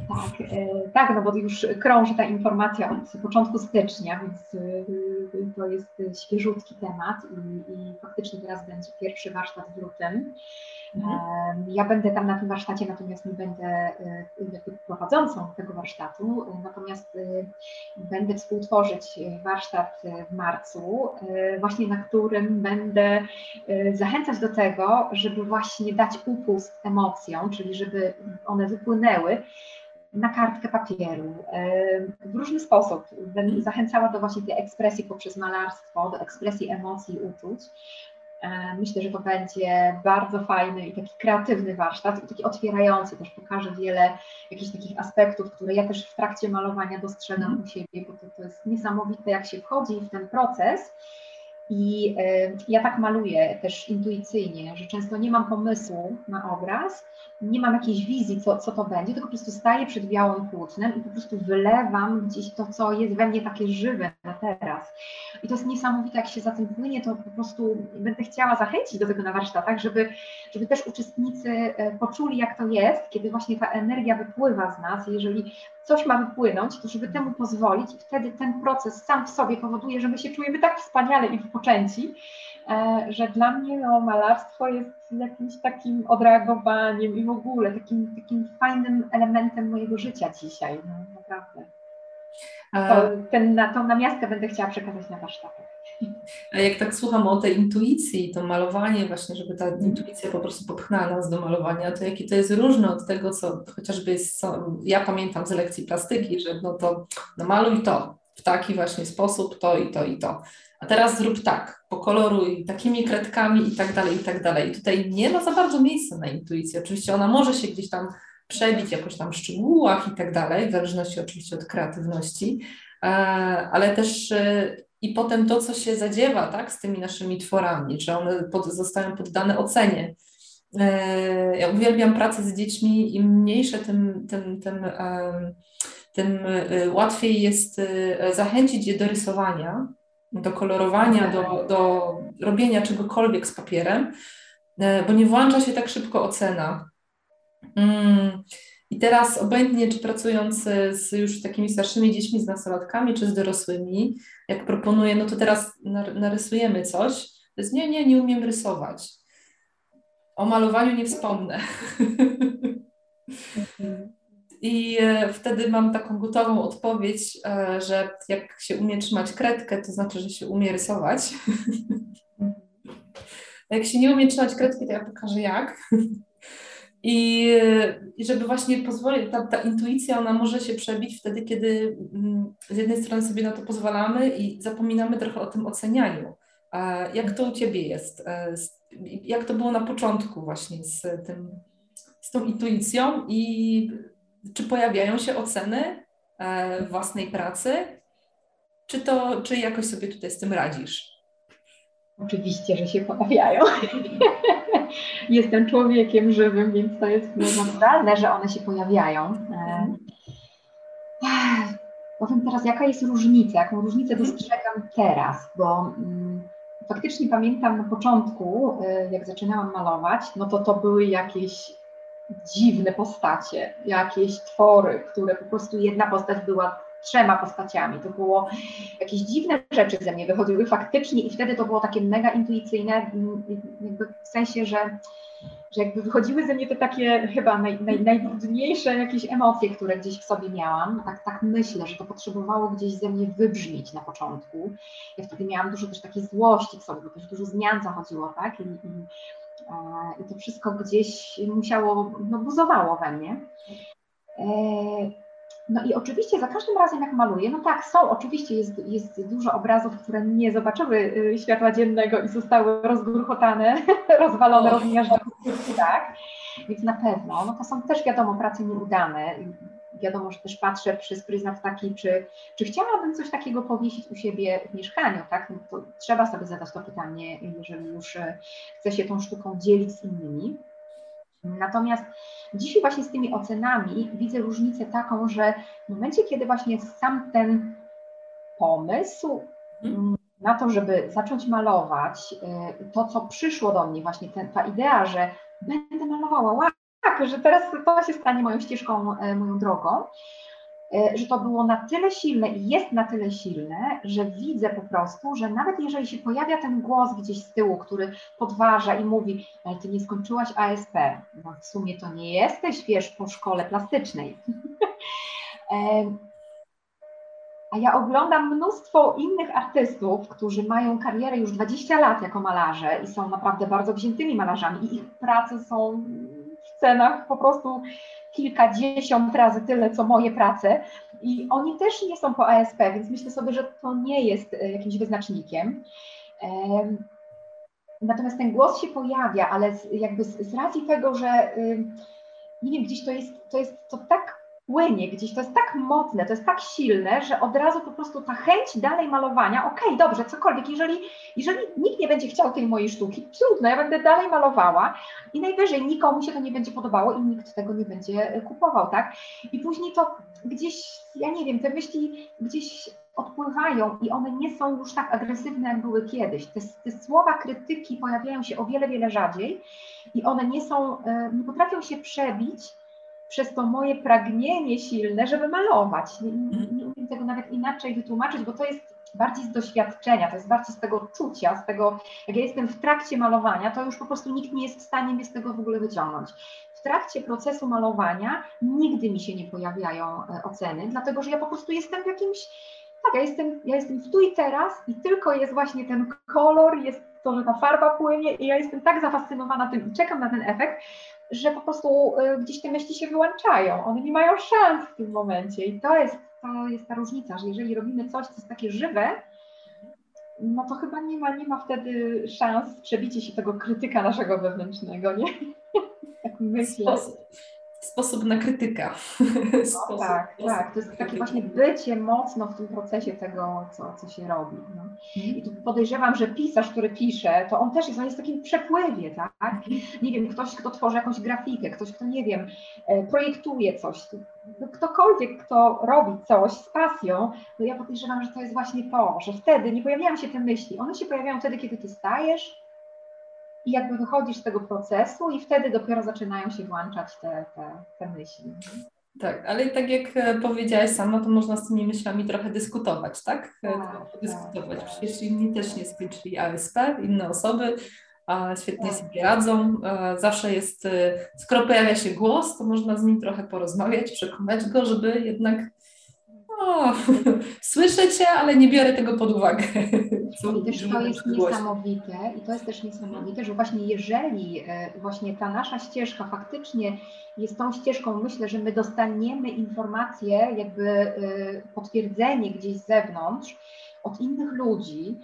tak, e, tak, no bo już krąży ta informacja od początku stycznia, więc e, to jest świeżutki temat i, i faktycznie teraz będzie pierwszy warsztat w lutym. Mhm. Ja będę tam na tym warsztacie, natomiast nie będę e, prowadzącą tego warsztatu, natomiast będę współtworzyć warsztat w marcu, właśnie na którym będę zachęcać do tego, żeby właśnie dać upust emocjom, czyli żeby one wypłynęły na kartkę papieru w różny sposób. Będę zachęcała do właśnie tej ekspresji poprzez malarstwo, do ekspresji emocji uczuć. E, myślę, że to będzie bardzo fajny i taki kreatywny warsztat i taki otwierający, też pokaże wiele jakichś takich aspektów, które ja też w trakcie malowania dostrzegam u siebie, bo to, to jest niesamowite, jak się wchodzi w ten proces. I e, ja tak maluję też intuicyjnie, że często nie mam pomysłu na obraz, nie mam jakiejś wizji, co, co to będzie, tylko po prostu staję przed białym płótnem i po prostu wylewam gdzieś to, co jest we mnie takie żywe na teraz. I to jest niesamowite, jak się za tym płynie, to po prostu będę chciała zachęcić do tego na warsztatach, żeby, żeby też uczestnicy e, poczuli, jak to jest, kiedy właśnie ta energia wypływa z nas, jeżeli coś ma wypłynąć, to żeby temu pozwolić i wtedy ten proces sam w sobie powoduje, że my się czujemy tak wspaniale i wypoczęci, e, że dla mnie no, malarstwo jest jakimś takim odreagowaniem i w ogóle takim, takim fajnym elementem mojego życia dzisiaj, no, naprawdę. To, ten, na, tą namiastkę będę chciała przekazać na warsztatach. A jak tak słucham o tej intuicji, to malowanie właśnie, żeby ta intuicja po prostu popchnęła nas do malowania, to jakie to jest różne od tego, co chociażby jest, co ja pamiętam z lekcji plastyki, że no to no maluj to w taki właśnie sposób, to i to i to. A teraz zrób tak, pokoloruj takimi kredkami i tak dalej, i tak dalej. I tutaj nie ma za bardzo miejsca na intuicję. Oczywiście ona może się gdzieś tam przebić jakoś tam w szczegółach i tak dalej, w zależności oczywiście od kreatywności, e, ale też e, i potem to, co się zadziewa tak, z tymi naszymi tworami, czy one pod, zostają poddane ocenie. E, ja uwielbiam pracę z dziećmi, im mniejsze, tym, tym, tym, tym łatwiej jest zachęcić je do rysowania, do kolorowania, do, do robienia czegokolwiek z papierem, bo nie włącza się tak szybko ocena. Mm. I teraz obojętnie, czy pracując z już takimi starszymi dziećmi, z nastolatkami, czy z dorosłymi, jak proponuję, no to teraz narysujemy coś, to jest nie, nie, nie umiem rysować. O malowaniu nie wspomnę. [LAUGHS] I e, wtedy mam taką gotową odpowiedź, e, że jak się umie trzymać kredkę, to znaczy, że się umie rysować. [LAUGHS] jak się nie umie trzymać kredki, to ja pokażę jak. [LAUGHS] I, I żeby właśnie pozwolić, ta, ta intuicja, ona może się przebić wtedy, kiedy mm, z jednej strony sobie na to pozwalamy i zapominamy trochę o tym ocenianiu. Jak to u Ciebie jest? E, jak to było na początku właśnie z, tym, z tą intuicją i czy pojawiają się oceny e, własnej pracy? Czy, to, czy jakoś sobie tutaj z tym radzisz? Oczywiście, że się pojawiają. [LAUGHS] Jestem człowiekiem żywym, więc to jest naturalne, że one się pojawiają. E, powiem teraz, jaka jest różnica, jaką różnicę mhm. dostrzegam teraz, bo mm, faktycznie pamiętam na początku, e, jak zaczynałam malować, no to to były jakieś dziwne postacie, jakieś twory, które po prostu jedna postać była trzema postaciami. To było jakieś dziwne rzeczy ze mnie wychodziły faktycznie i wtedy to było takie mega intuicyjne, mm, w sensie, że, że jakby wychodziły ze mnie te takie chyba naj, naj, najtrudniejsze jakieś emocje, które gdzieś w sobie miałam. Tak, tak myślę, że to potrzebowało gdzieś ze mnie wybrzmieć na początku. Ja wtedy miałam dużo też takiej złości w sobie, bo też dużo zmian zachodziło, tak? I, i, e, i to wszystko gdzieś musiało, no buzowało we mnie. No i oczywiście za każdym razem jak maluję, no tak, są, oczywiście jest, jest dużo obrazów, które nie zobaczyły y, światła dziennego i zostały rozgruchotane, [LAUGHS] rozwalone, rozmiażdżone, tak, więc na pewno, no to są też wiadomo prace nieudane, wiadomo, że też patrzę przez pryzmat taki, czy, czy chciałabym coś takiego powiesić u siebie w mieszkaniu, tak, no to trzeba sobie zadać to pytanie, jeżeli już y, chce się tą sztuką dzielić z innymi. Natomiast dzisiaj właśnie z tymi ocenami widzę różnicę taką, że w momencie, kiedy właśnie sam ten pomysł mhm. na to, żeby zacząć malować, y, to co przyszło do mnie, właśnie ten, ta idea, że będę malowała, tak, że teraz to się stanie moją ścieżką, y, moją drogą, E, że to było na tyle silne i jest na tyle silne, że widzę po prostu, że nawet jeżeli się pojawia ten głos gdzieś z tyłu, który podważa i mówi, ale ty nie skończyłaś ASP, no w sumie to nie jesteś, wiesz, po szkole plastycznej. [LAUGHS] E, a ja oglądam mnóstwo innych artystów, którzy mają karierę już 20 lat jako malarze i są naprawdę bardzo wziętymi malarzami i ich prace są w cenach po prostu kilkadziesiąt razy tyle, co moje prace. I oni też nie są po ASP, więc myślę sobie, że to nie jest e, jakimś wyznacznikiem. Natomiast ten głos się pojawia, ale jakby z, racji tego, że nie wiem, gdzieś to jest, to jest to tak płynie gdzieś, to jest tak mocne, to jest tak silne, że od razu po prostu ta chęć dalej malowania, okej, okay, dobrze, cokolwiek, jeżeli, jeżeli nikt nie będzie chciał tej mojej sztuki, trudno, ja będę dalej malowała i najwyżej nikomu się to nie będzie podobało i nikt tego nie będzie e, kupował, tak? I później to gdzieś, ja nie wiem, te myśli gdzieś odpływają i one nie są już tak agresywne, jak były kiedyś. Te, te słowa krytyki pojawiają się o wiele, wiele rzadziej i one nie są, e, nie potrafią się przebić przez to moje pragnienie silne, żeby malować. Nie, nie, nie umiem tego nawet inaczej wytłumaczyć, bo to jest bardziej z doświadczenia, to jest bardziej z tego czucia, z tego, jak ja jestem w trakcie malowania, to już po prostu nikt nie jest w stanie mnie z tego w ogóle wyciągnąć. W trakcie procesu malowania nigdy mi się nie pojawiają e, oceny, dlatego że ja po prostu jestem w jakimś, tak, ja jestem, ja jestem w tu i teraz i tylko jest właśnie ten kolor, jest to, że ta farba płynie i ja jestem tak zafascynowana tym i czekam na ten efekt, że po prostu e, gdzieś te myśli się wyłączają, one nie mają szans w tym momencie i to jest to jest ta różnica, że jeżeli robimy coś, co jest takie żywe, no to chyba nie ma, nie ma wtedy szans przebicie się tego krytyka naszego wewnętrznego, nie? [LAUGHS] tak myślę. Sposób, na krytyka. No, [LAUGHS] tak, tak. To jest takie właśnie bycie mocno w tym procesie tego, co, co się robi. No. I tu podejrzewam, że pisarz, który pisze, to on też jest, on jest w takim przepływie, tak? Mhm. Nie wiem, ktoś, kto tworzy jakąś grafikę, ktoś, kto, nie wiem, e, projektuje coś, no, ktokolwiek, kto robi coś z pasją, no ja podejrzewam, że to jest właśnie to, że wtedy nie pojawiają się te myśli. One się pojawiają wtedy, kiedy ty stajesz, i jakby wychodzisz z tego procesu i wtedy dopiero zaczynają się włączać te, te, te myśli. Tak, ale tak jak e, powiedziałaś sama, to można z tymi myślami trochę dyskutować, tak? E, tak dyskutować. Tak, Przecież inni też nie skończyli ASP, inne osoby, a świetnie tak. sobie radzą. E, zawsze jest, skoro pojawia się głos, to można z nim trochę porozmawiać, przekonać go, żeby jednak o, [LAUGHS] słyszę cię, ale nie biorę tego pod uwagę. [LAUGHS] I też to jest niesamowite, i to jest też niesamowite, że właśnie jeżeli e, właśnie ta nasza ścieżka faktycznie jest tą ścieżką, myślę, że my dostaniemy informacje, jakby e, potwierdzenie gdzieś z zewnątrz od innych ludzi,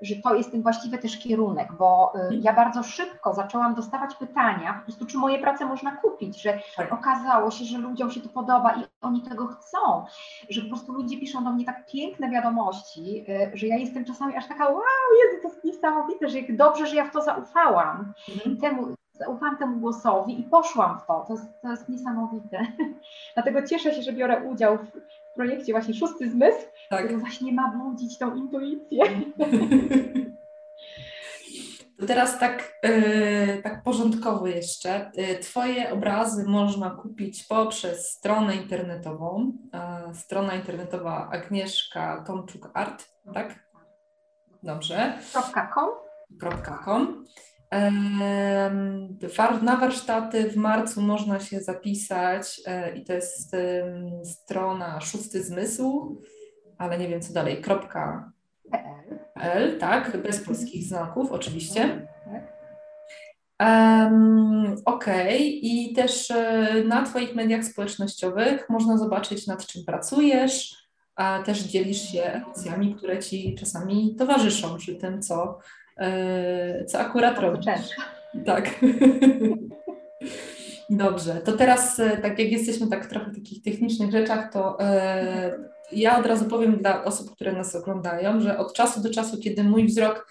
że to jest ten właściwy też kierunek, bo y, mhm. ja bardzo szybko zaczęłam dostawać pytania, po prostu czy moje prace można kupić, że tak. okazało się, że ludziom się to podoba i oni tego chcą, że po prostu ludzie piszą do mnie tak piękne wiadomości, y, że ja jestem czasami aż taka, wow, Jezu, to jest niesamowite, że jak dobrze, że ja w to zaufałam, mhm. temu, zaufałam temu głosowi i poszłam w to, to jest, to jest niesamowite. [LAUGHS] Dlatego cieszę się, że biorę udział w, projekcie właśnie Szósty Zmysł, tak. który właśnie ma budzić tą intuicję. To teraz tak, yy, tak porządkowo jeszcze. Yy, twoje obrazy można kupić poprzez stronę internetową. Yy, strona internetowa Agnieszka Tomczuk Art, tak? Dobrze. .com. .com. Na warsztaty w marcu można się zapisać e, i to jest strona Szósty Zmysł, ale nie wiem co dalej, kropka .pl, tak, bez polskich znaków oczywiście. Um, Okej, okay. i też e, na Twoich mediach społecznościowych można zobaczyć, nad czym pracujesz, a też dzielisz się emocjami, które Ci czasami towarzyszą przy tym, co co akurat robisz. Tak. [LAUGHS] Dobrze, to teraz e, tak jak jesteśmy tak trochę w takich technicznych rzeczach, to e, ja od razu powiem dla osób, które nas oglądają, że od czasu do czasu, kiedy mój wzrok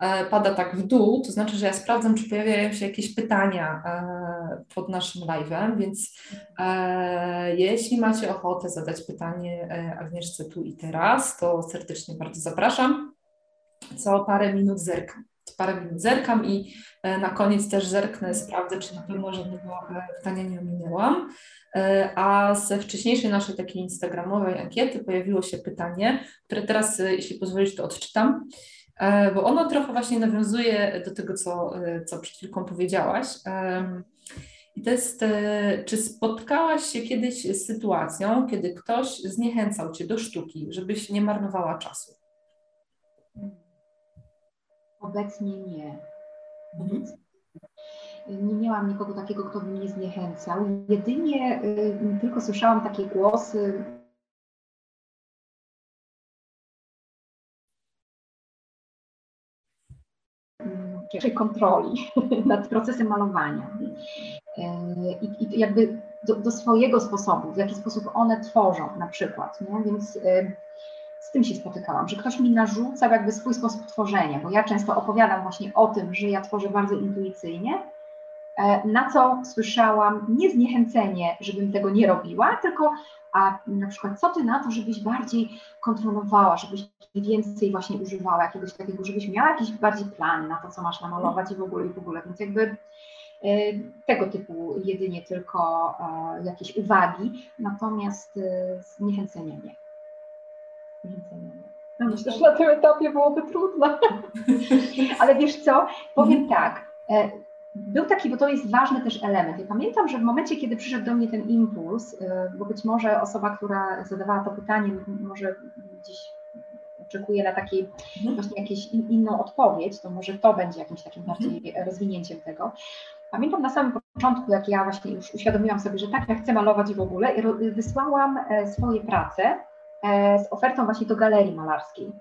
e, pada tak w dół, to znaczy, że ja sprawdzam, czy pojawiają się jakieś pytania e, pod naszym live'em, więc e, jeśli macie ochotę zadać pytanie Agnieszce tu i teraz, to serdecznie bardzo zapraszam co parę minut zerkam. Parę minut zerkam i e, na koniec też zerknę, sprawdzę, czy na pewno żadnego e, pytania nie ominęłam. E, a ze wcześniejszej naszej takiej instagramowej ankiety pojawiło się pytanie, które teraz, jeśli pozwolisz, to odczytam, bo ono trochę właśnie nawiązuje do tego, co, co przed chwilką powiedziałaś. I to jest, czy spotkałaś się kiedyś z sytuacją, kiedy ktoś zniechęcał cię do sztuki, żebyś nie marnowała czasu? Obecnie nie. Mhm. Nie miałam nikogo takiego, kto by mnie zniechęcał. Jedynie y, tylko słyszałam takie głosy. Czy kontroli [LAUGHS] nad procesem malowania. Y, I, i jakby do, do, swojego sposobu, w jaki sposób one tworzą na przykład. Nie? Więc y, tym się spotykałam, że ktoś mi narzucał jakby swój sposób tworzenia, bo ja często opowiadam właśnie o tym, że ja tworzę bardzo intuicyjnie, e, na co słyszałam nie zniechęcenie, żebym tego nie robiła, tylko a na przykład co ty na to, żebyś bardziej kontrolowała, żebyś więcej właśnie używała jakiegoś takiego, żebyś miała jakiś bardziej plan na to, co masz namalować i w ogóle i w ogóle, więc jakby Tego typu jedynie tylko jakieś uwagi, natomiast zniechęcenie nie. No myślę, że na tym etapie byłoby trudno. [LAUGHS] Ale wiesz co, powiem mhm. tak, e, był taki, bo to jest ważny też element. Ja pamiętam, że w momencie, kiedy przyszedł do mnie ten impuls, e, bo być może osoba, która zadawała to pytanie, może gdzieś oczekuje na takiej mhm. właśnie jakieś in, inną odpowiedź, to może to będzie jakimś takim bardziej mhm. rozwinięciem tego. Pamiętam na samym początku, jak ja właśnie już uświadomiłam sobie, że tak, ja chcę malować w ogóle, wysłałam e, swoje prace z ofertą właśnie do galerii malarskiej.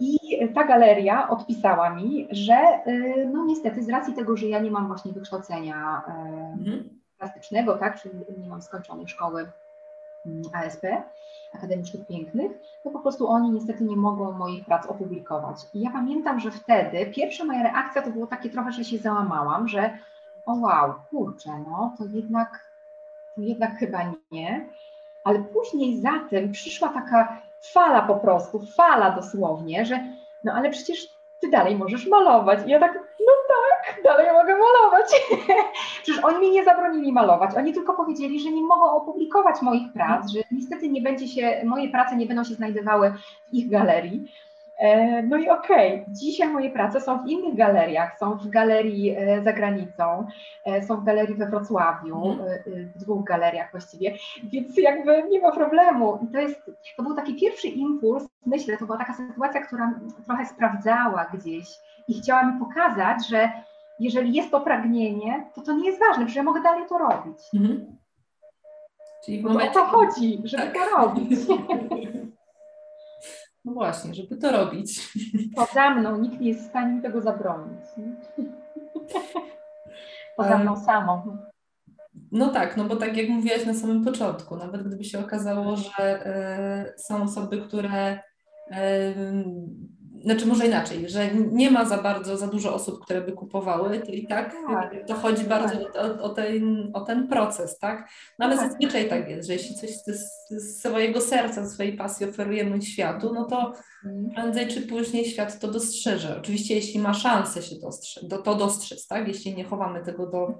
I ta galeria odpisała mi, że y, no niestety z racji tego, że ja nie mam właśnie wykształcenia e, mhm. plastycznego, tak, czyli nie mam skończonej szkoły mm, ASP, Akademii Sztuk Pięknych, to po prostu oni niestety nie mogą moich prac opublikować. I ja pamiętam, że wtedy pierwsza moja reakcja to było takie trochę, że się załamałam, że o wow, kurczę, no to jednak, to jednak chyba nie ale później za tym przyszła taka fala po prostu, fala dosłownie, że no ale przecież ty dalej możesz malować. I ja tak, no tak, dalej mogę malować. [LAUGHS] Przecież oni mi nie zabronili malować. Oni tylko powiedzieli, że nie mogą opublikować moich prac, że niestety nie będzie się, moje prace nie będą się znajdowały w ich galerii. E, no i okej, okay. dzisiaj moje prace są w innych galeriach, są w galerii e, za granicą, e, są w galerii we Wrocławiu, mm. w dwóch galeriach właściwie, więc jakby nie ma problemu. I to jest, to był taki pierwszy impuls, myślę, to była taka sytuacja, która trochę sprawdzała gdzieś i chciała mi pokazać, że jeżeli jest to pragnienie, to to nie jest ważne, że ja mogę dalej to robić. Mm. Czyli w momencie... o to chodzi, żeby tak. to robić. [LAUGHS] No właśnie, żeby to robić. [LAUGHS] Poza mną nikt nie jest w stanie mi tego zabronić. [LAUGHS] Poza mną samą. No tak, no bo tak jak mówiłaś na samym początku, nawet gdyby się okazało, że y, są osoby, które y, znaczy może inaczej, że nie ma za bardzo, za dużo osób, które by kupowały, to i tak, tak to chodzi bardzo tak. o, o, ten, o ten proces, tak? No ale tak. zazwyczaj tak jest, że jeśli coś z, z swojego serca, z swojej pasji oferujemy światu, no to mhm. prędzej czy później świat to dostrzeże. Oczywiście jeśli ma szansę się dostrzec, do, to dostrzec, tak? Jeśli nie chowamy tego do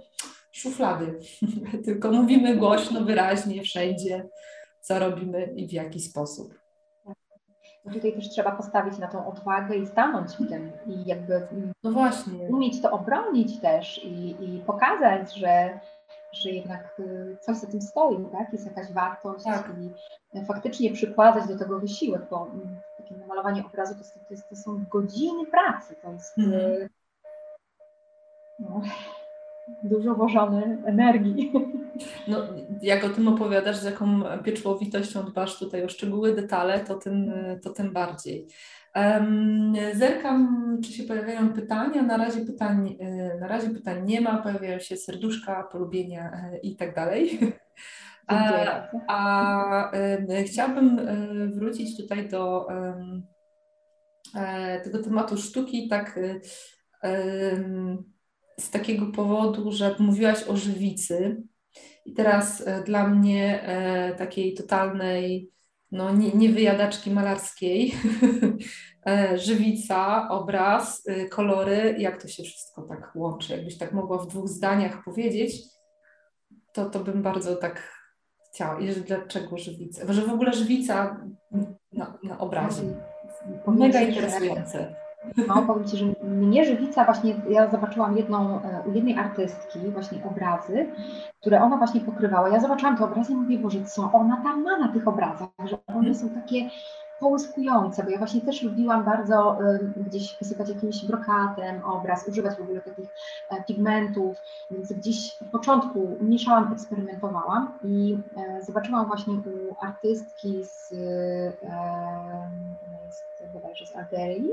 szuflady, [LAUGHS] tylko mówimy głośno, wyraźnie, wszędzie, co robimy i w jaki sposób. Tutaj też trzeba postawić na tą odwagę i stanąć w tym i jakby no właśnie. umieć to obronić też i, i pokazać, że, że jednak y, coś za tym stoi, tak? Jest jakaś wartość tak. i faktycznie przykładać do tego wysiłek, bo mm, takie namalowanie obrazu to, to, jest, to są godziny pracy, to jest mm. no, dużo włożone energii. No, jak o tym opowiadasz, z jaką pieczołowitością dbasz tutaj o szczegóły, detale, to tym, to tym bardziej. Um, zerkam, czy się pojawiają pytania. Na razie pytań, e, na razie pytań nie ma, pojawiają się serduszka, polubienia e, i tak dalej. A, a chciałabym e, wrócić tutaj do tego tematu sztuki, tak z takiego powodu, że mówiłaś o żywicy. I teraz e, dla mnie e, takiej totalnej no, nie, niewyjadaczki malarskiej, [LAUGHS] e, żywica, obraz, kolory, jak to się wszystko tak łączy. Jakbyś tak mogła w dwóch zdaniach powiedzieć, to, to bym bardzo tak chciała. I dlaczego żywica? Że w ogóle żywica na, na obrazie. Mega interesujące. No, powiem Ci, że mnie żywica właśnie, ja zobaczyłam jedną, e, u jednej artystki właśnie obrazy, które ona właśnie pokrywała. Ja zobaczyłam te obrazy i mówię, Boże, co ona tam ma na tych obrazach, że one są takie połyskujące, bo ja właśnie też lubiłam bardzo gdzieś wysypać jakimś brokatem obraz, używać w ogóle takich e, pigmentów, więc gdzieś w początku mieszałam, eksperymentowałam i e, zobaczyłam właśnie u artystki z, jest bodajże z Algerii,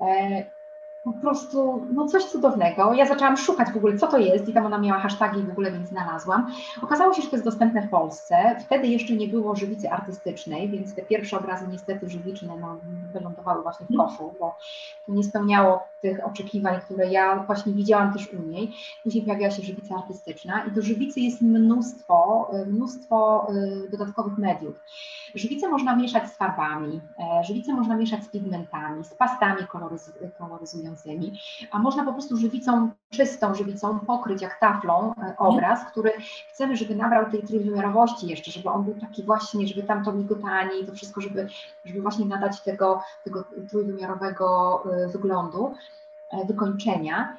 E, po prostu no coś cudownego. Ja zaczęłam szukać w ogóle, co to jest i tam ona miała hashtagi w ogóle, więc znalazłam. Okazało się, że to jest dostępne w Polsce. Wtedy jeszcze nie było żywicy artystycznej, więc te pierwsze obrazy niestety żywiczne no, wylądowały właśnie w koszu, bo nie spełniało tych oczekiwań, które ja właśnie widziałam też u niej. Później pojawiła się żywica artystyczna i do żywicy jest mnóstwo, mnóstwo y, dodatkowych mediów. Żywicę można mieszać z farbami, e, żywicę można mieszać z pigmentami, z pastami koloryzującymi a można po prostu żywicą, czystą żywicą pokryć jak taflą e, obraz, który chcemy, żeby nabrał tej trójwymiarowości jeszcze, żeby on był taki właśnie, żeby tam to migotanie i to wszystko, żeby, żeby właśnie nadać tego, tego trójwymiarowego e, wyglądu, wykończenia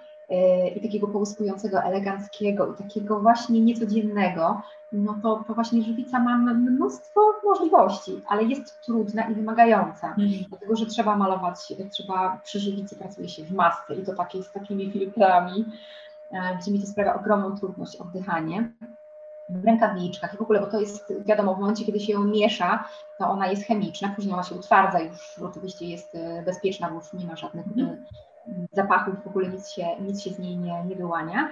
i takiego połyskującego, eleganckiego i takiego właśnie niecodziennego, no to, to właśnie żywica ma mnóstwo możliwości, ale jest trudna i wymagająca, mm. dlatego że trzeba malować, trzeba przy żywicy pracuje się w masce i to takiej z takimi filtrami, e, gdzie mi to sprawia ogromną trudność oddychanie. W rękawiczkach i w ogóle, bo to jest wiadomo, w momencie, kiedy się ją miesza, to ona jest chemiczna, później ona się utwardza już oczywiście jest e, bezpieczna, bo już nie ma żadnych mm zapachów, w ogóle nic się, nic się z niej nie, nie wyłania.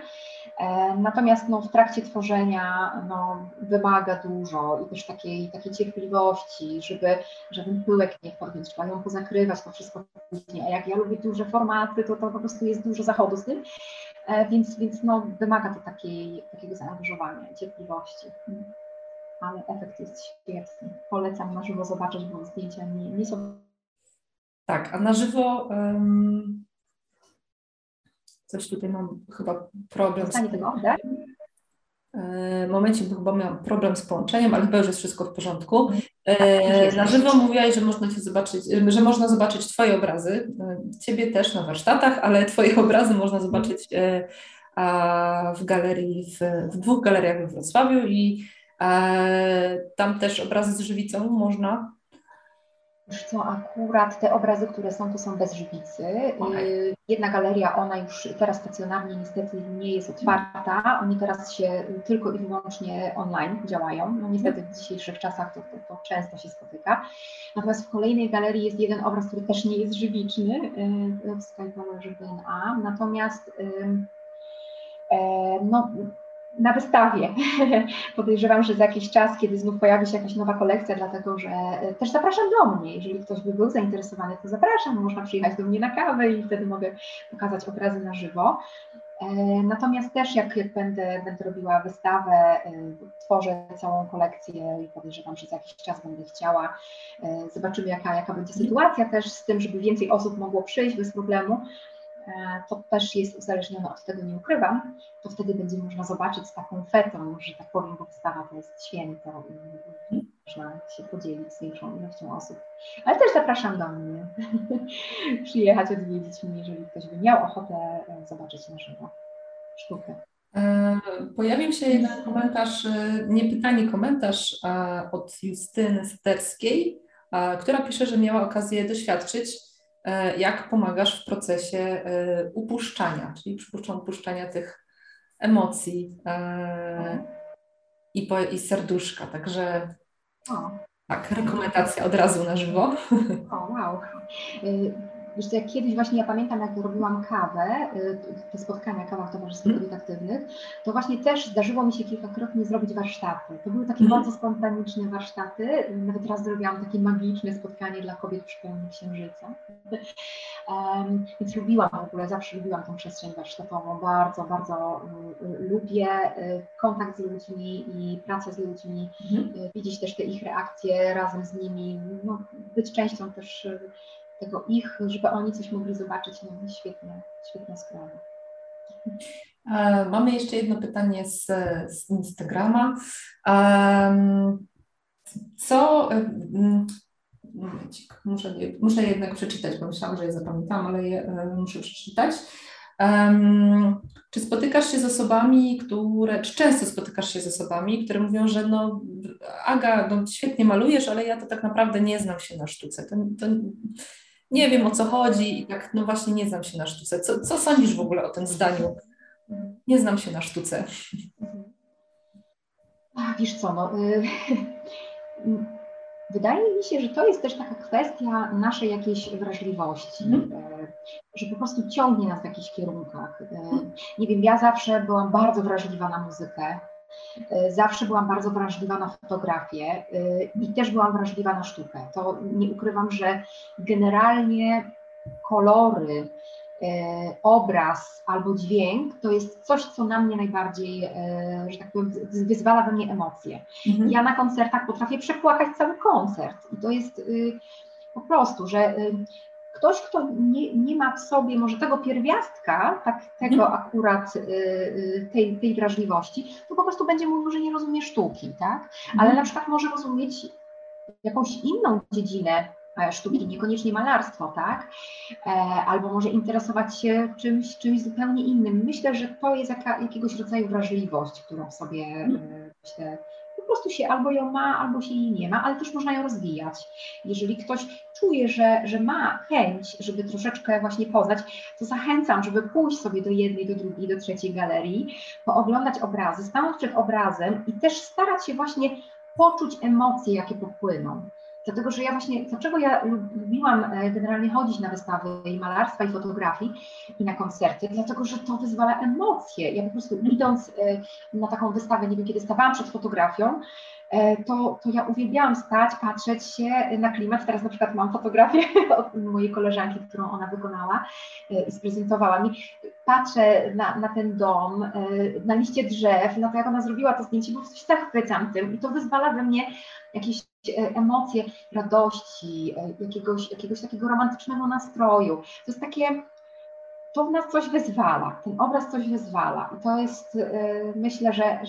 E, natomiast no, w trakcie tworzenia no, wymaga dużo i też takiej, takiej cierpliwości, żeby żaden pyłek nie wpadł, trzeba ją pozakrywać, to wszystko później. A jak ja lubię duże formaty, to, to po prostu jest dużo zachodu z tym, e, więc, więc no, wymaga to takiej, takiego zaangażowania, cierpliwości. Ale efekt jest świetny. Polecam na żywo zobaczyć, bo zdjęcia nie, nie są tak, a na żywo um, Coś tutaj mam chyba problem z... Tego, tak? E, momencie, bo chyba miałam problem z połączeniem, ale chyba już jest wszystko w porządku. E, tak, na żywo mówiłaś, że można się zobaczyć, że można zobaczyć Twoje obrazy, e, Ciebie też na warsztatach, ale Twoje obrazy można zobaczyć w galerii, w, w dwóch galeriach w Wrocławiu i tam też obrazy z żywicą można Wiesz co, akurat te obrazy, które są, to są bez żywicy. Okay. Jedna galeria, ona już teraz stacjonarnie niestety nie jest otwarta. Oni teraz się tylko i wyłącznie online działają. No niestety w dzisiejszych czasach to, to, to często się spotyka. Natomiast w kolejnej galerii jest jeden obraz, który też nie jest żywiczny, w Skypowerze DNA. Natomiast no, na wystawie. [LAUGHS] Podejrzewam, że za jakiś czas, kiedy znów pojawi się jakaś nowa kolekcja, dlatego że e, też zapraszam do mnie. Jeżeli ktoś by był zainteresowany, to zapraszam. Można przyjechać do mnie na kawę i wtedy mogę pokazać obrazy na żywo. E, natomiast też jak, będę, będę robiła wystawę, e, tworzę całą kolekcję i podejrzewam, że za jakiś czas będę chciała. Zobaczymy, jaka, jaka będzie sytuacja też z tym, żeby więcej osób mogło przyjść bez problemu. E, to też jest uzależnione od tego, nie ukrywam, to wtedy będzie można zobaczyć z taką fetą, że tak powiem, bo wystawa to jest święto i można się podzielić z większą ilością osób. Ale też zapraszam do mnie, [LAUGHS] przyjechać, odwiedzić mnie, jeżeli ktoś by miał ochotę e, zobaczyć na żywo sztukę. E, pojawił się jeden komentarz, nie pytanie, komentarz od Justyny Sterskiej, która pisze, że miała okazję doświadczyć jak pomagasz w procesie e, upuszczania, czyli przypuszczam upuszczania tych emocji e, i, po, i serduszka. Także tak, rekomendacja od razu na żywo. O, wow. [LAUGHS] Wiesz jak kiedyś właśnie ja pamiętam, jak robiłam kawę, y, te spotkania kawach towarzyskich mm. kobiet aktywnych, to właśnie też zdarzyło mi się kilkakrotnie zrobić warsztaty. To były takie mm. bardzo spontaniczne warsztaty. Nawet raz zrobiłam takie magiczne spotkanie dla kobiet przy pełni księżyca. Um, więc lubiłam w ogóle, zawsze lubiłam tą przestrzeń warsztatową. Bardzo, bardzo y, lubię y, kontakt z ludźmi i pracę z ludźmi, mm. widzieć też te ich reakcje razem z nimi, no, być częścią też tego ich, żeby oni coś mogli zobaczyć. No świetna, świetna sprawa. E, mamy jeszcze jedno pytanie z, z Instagrama. Co. Muszę, muszę jednak przeczytać, bo myślałam, że je zapamiętałam, ale je e, muszę przeczytać. Um, czy spotykasz się z osobami, które, czy często spotykasz się z osobami, które mówią, że no Aga, no, świetnie malujesz, ale ja to tak naprawdę nie znam się na sztuce. To, to nie wiem o co chodzi i tak, no właśnie nie znam się na sztuce. Co, co sądzisz w ogóle o tym zdaniu? Nie znam się na sztuce. A, wiesz co, no, y Wydaje mi się, że to jest też taka kwestia naszej jakiejś wrażliwości, mm. że po prostu ciągnie nas w jakichś kierunkach. E, nie wiem, ja zawsze byłam bardzo wrażliwa na muzykę, E, zawsze byłam bardzo wrażliwa na fotografię i też byłam wrażliwa na sztukę. To nie ukrywam, że generalnie kolory, obraz albo dźwięk to jest coś, co na mnie najbardziej, że tak powiem, wyzwala we mnie emocje. Mhm. Ja na koncertach potrafię przepłakać cały koncert i to jest y, po prostu, że y, ktoś, kto nie, nie ma w sobie może tego pierwiastka, tak, tego mhm. akurat y, tej, tej wrażliwości, to po prostu będzie mówił, że nie rozumie sztuki, tak? Ale mhm. na przykład może rozumieć jakąś inną dziedzinę e, sztuki, niekoniecznie malarstwo, tak? E, albo może interesować się czymś, czymś zupełnie innym. Myślę, że to jest jaka, jakiegoś rodzaju wrażliwość, którą sobie mhm. myślę, po prostu się albo ją ma, albo się jej nie ma, ale też można ją rozwijać. Jeżeli ktoś czuje, że, że ma chęć, żeby troszeczkę właśnie poznać, to zachęcam, żeby pójść sobie do jednej, do drugiej, do trzeciej galerii, pooglądać obrazy, stanąć przed obrazem i też starać się właśnie poczuć emocje, jakie popłyną. Dlatego, że ja właśnie, dlaczego ja lubiłam e, generalnie chodzić na wystawy i malarstwa, i fotografii, i na koncerty, dlatego, że to wyzwala emocje. Ja po prostu idąc e, na taką wystawę, nie wiem, kiedy stawałam przed fotografią, to, to ja uwielbiałam stać, patrzeć się na klimat. Teraz na przykład mam fotografię [LAUGHS] od mojej koleżanki, którą ona wykonała i sprezentowała mi. Patrzę na, na ten dom, na liście drzew, na to, jak ona zrobiła to zdjęcie, po prostu się zachwycam tym i to wyzwala we mnie jakieś E, emocje radości, e, jakiegoś, jakiegoś takiego romantycznego nastroju. To jest takie, to w nas coś wyzwala, ten obraz coś wyzwala. I to jest, e, myślę, że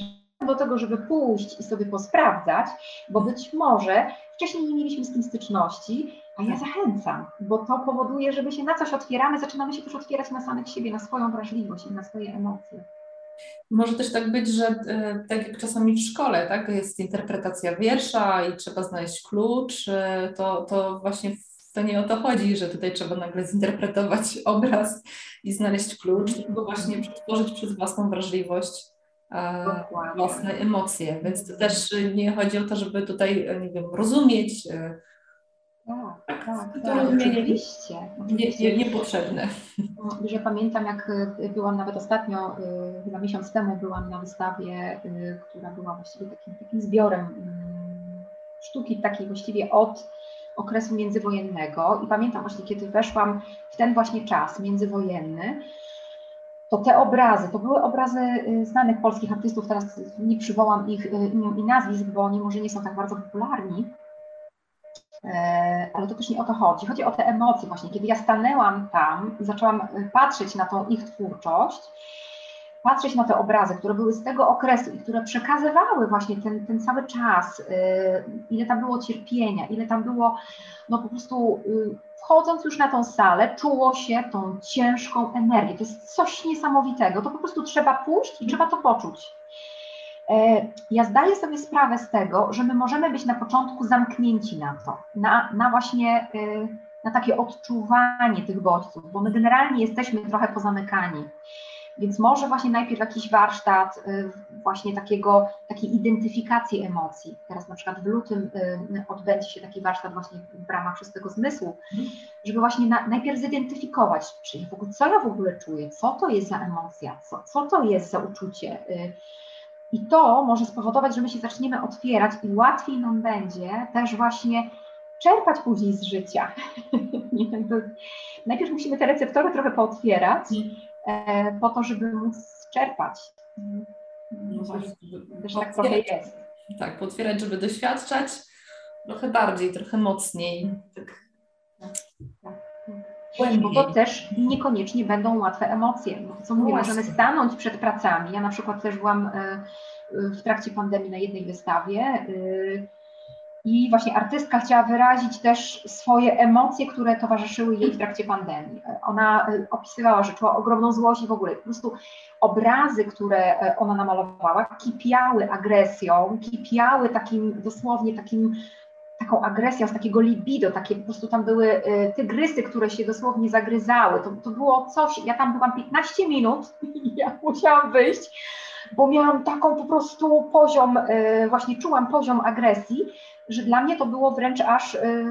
do tego, żeby pójść i sobie posprawdzać, bo być może wcześniej nie mieliśmy z tym styczności, a ja zachęcam, bo to powoduje, żeby się na coś otwieramy, zaczynamy się też otwierać na samych siebie, na swoją wrażliwość i na swoje emocje. Może też tak być, że e, tak jak czasami w szkole, tak, jest interpretacja wiersza i trzeba znaleźć klucz, e, to, to właśnie to nie o to chodzi, że tutaj trzeba nagle zinterpretować [LAUGHS] obraz i znaleźć klucz, tylko właśnie przetworzyć przez własną wrażliwość Dokładnie. własne emocje. Więc to też nie chodzi o to, żeby tutaj, nie wiem, rozumieć tak, tak, tak, tak oczywiście. Nie, nie, niepotrzebne. Że pamiętam, jak byłam nawet ostatnio, chyba miesiąc temu byłam na wystawie, która była właściwie takim, takim zbiorem mm, sztuki takiej właściwie od okresu międzywojennego i pamiętam właśnie, kiedy weszłam w ten właśnie czas międzywojenny, to te obrazy, to były obrazy znanych polskich artystów, teraz nie przywołam ich imion i nazwisk, bo oni może nie są tak bardzo popularni, E, ale to też nie o to chodzi. Chodzi o te emocje właśnie. Kiedy ja stanęłam tam i zaczęłam e, patrzeć na tą ich twórczość, patrzeć na te obrazy, które były z tego okresu i które przekazywały właśnie ten, ten cały czas, ile tam było cierpienia, ile tam było, no po prostu wchodząc już na tą salę, czuło się tą ciężką energię. To jest coś niesamowitego. To po prostu trzeba pójść i trzeba to poczuć. E, ja zdaję sobie sprawę z tego, że my możemy być na początku zamknięci na to, na, na właśnie e, na takie odczuwanie tych bodźców, bo my generalnie jesteśmy trochę pozamykani. Więc może właśnie najpierw jakiś warsztat e, właśnie takiego, takiej identyfikacji emocji. Teraz na przykład w lutym odbędzie się taki warsztat właśnie w ramach szóstego zmysłu, żeby właśnie na, najpierw zidentyfikować, czyli w ogóle, co ja w ogóle czuję, co to jest za emocja, co, co to jest za uczucie, i to może spowodować, że my się zaczniemy otwierać i łatwiej nam będzie też właśnie czerpać później z życia. [LAUGHS] najpierw musimy te receptory trochę pootwierać, e, po to, żeby móc czerpać. No właśnie, też tak trochę jest. Tak, potwierać, żeby doświadczać trochę bardziej, trochę mocniej. Tak. tak, tak. Bo to też niekoniecznie będą łatwe emocje. Bo to, co mówię, możemy stanąć przed pracami. Ja na przykład też byłam e, w trakcie pandemii na jednej wystawie e, i właśnie artystka chciała wyrazić też swoje emocje, które towarzyszyły jej w trakcie pandemii. Ona e, opisywała, że czuła ogromną złość i w ogóle po prostu obrazy, które ona namalowała, kipiały agresją, kipiały takim dosłownie takim taką agresją, z takiego libido, takie po prostu tam były y, tygrysy, które się dosłownie zagryzały. To, to było coś, ja tam byłam 15 minut i [LAUGHS] ja musiałam wyjść, bo miałam taką po prostu poziom, y, właśnie czułam poziom agresji, że dla mnie to było wręcz aż y,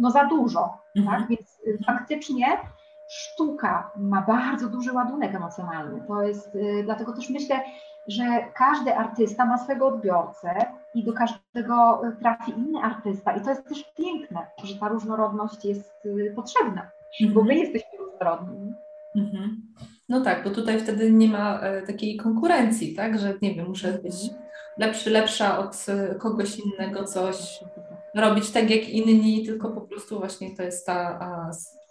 no za dużo. Mhm. Tak? Więc faktycznie sztuka ma bardzo duży ładunek emocjonalny. To jest, dlatego też myślę, że każdy artysta ma swego odbiorcę i do każdego trafi inny artysta. I to jest też piękne, że ta różnorodność jest potrzebna, bo my mhm. jesteśmy różnorodni. Mhm. No tak, bo tutaj wtedy nie ma e, takiej konkurencji, tak, że nie wiem, muszę być lepszy, lepsza od e, kogoś innego, coś. robić tak jak inni, tylko po prostu właśnie to jest ta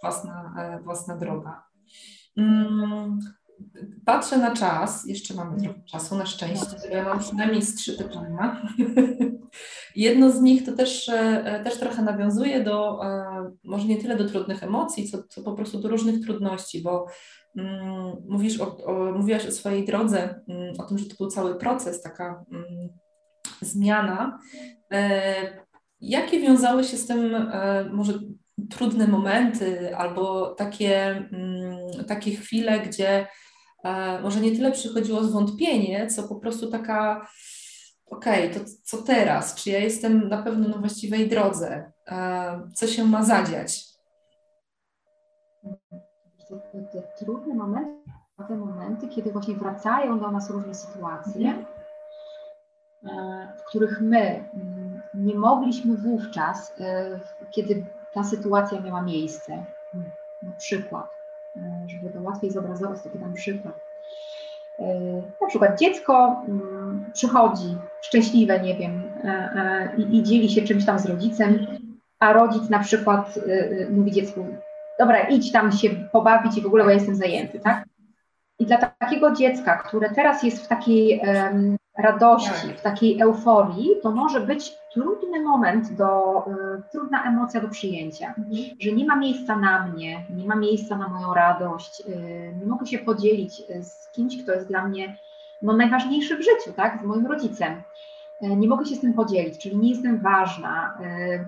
własna, własna droga. Mm, patrzę na czas, jeszcze mamy trochę czasu, na szczęście. Ja mam przynajmniej z trzy pytania. [LAUGHS] Jedno z nich to też, e, też trochę nawiązuje do, e, może nie tyle do trudnych emocji, co, co po prostu do różnych trudności, bo mówisz o, o, mówiłaś o swojej drodze, mm, o tym, że to był cały proces, taka mm, zmiana. E, jakie wiązały się z tym e, może trudne momenty albo takie, mm, takie chwile, gdzie e, może nie tyle przychodziło zwątpienie, co po prostu taka okej, okay, to co teraz? Czy ja jestem na pewno na właściwej drodze? Co się ma zadziać? Te, te trudne momenty, te momenty, kiedy właśnie wracają do nas różne sytuacje, mhm. w których my mm, nie mogliśmy wówczas, e, kiedy ta sytuacja miała miejsce. Na przykład, e, żeby to łatwiej zobrazować, to podam przykład. E, na przykład dziecko mm, przychodzi szczęśliwe, nie wiem, i, i dzieli się czymś tam z rodzicem, a rodzic na przykład mówi dziecku, dobra, idź tam się pobawić i w ogóle, bo ja jestem zajęty, tak? I dla takiego dziecka, które teraz jest w takiej um, radości, w takiej euforii, to może być trudny moment, do, y, trudna emocja do przyjęcia, mhm. że nie ma miejsca na mnie, nie ma miejsca na moją radość, y, nie mogę się podzielić y, z kimś, kto jest dla mnie no, najważniejszy w życiu, tak, z moim rodzicem. E, nie mogę się z tym podzielić, czyli nie jestem ważna. E,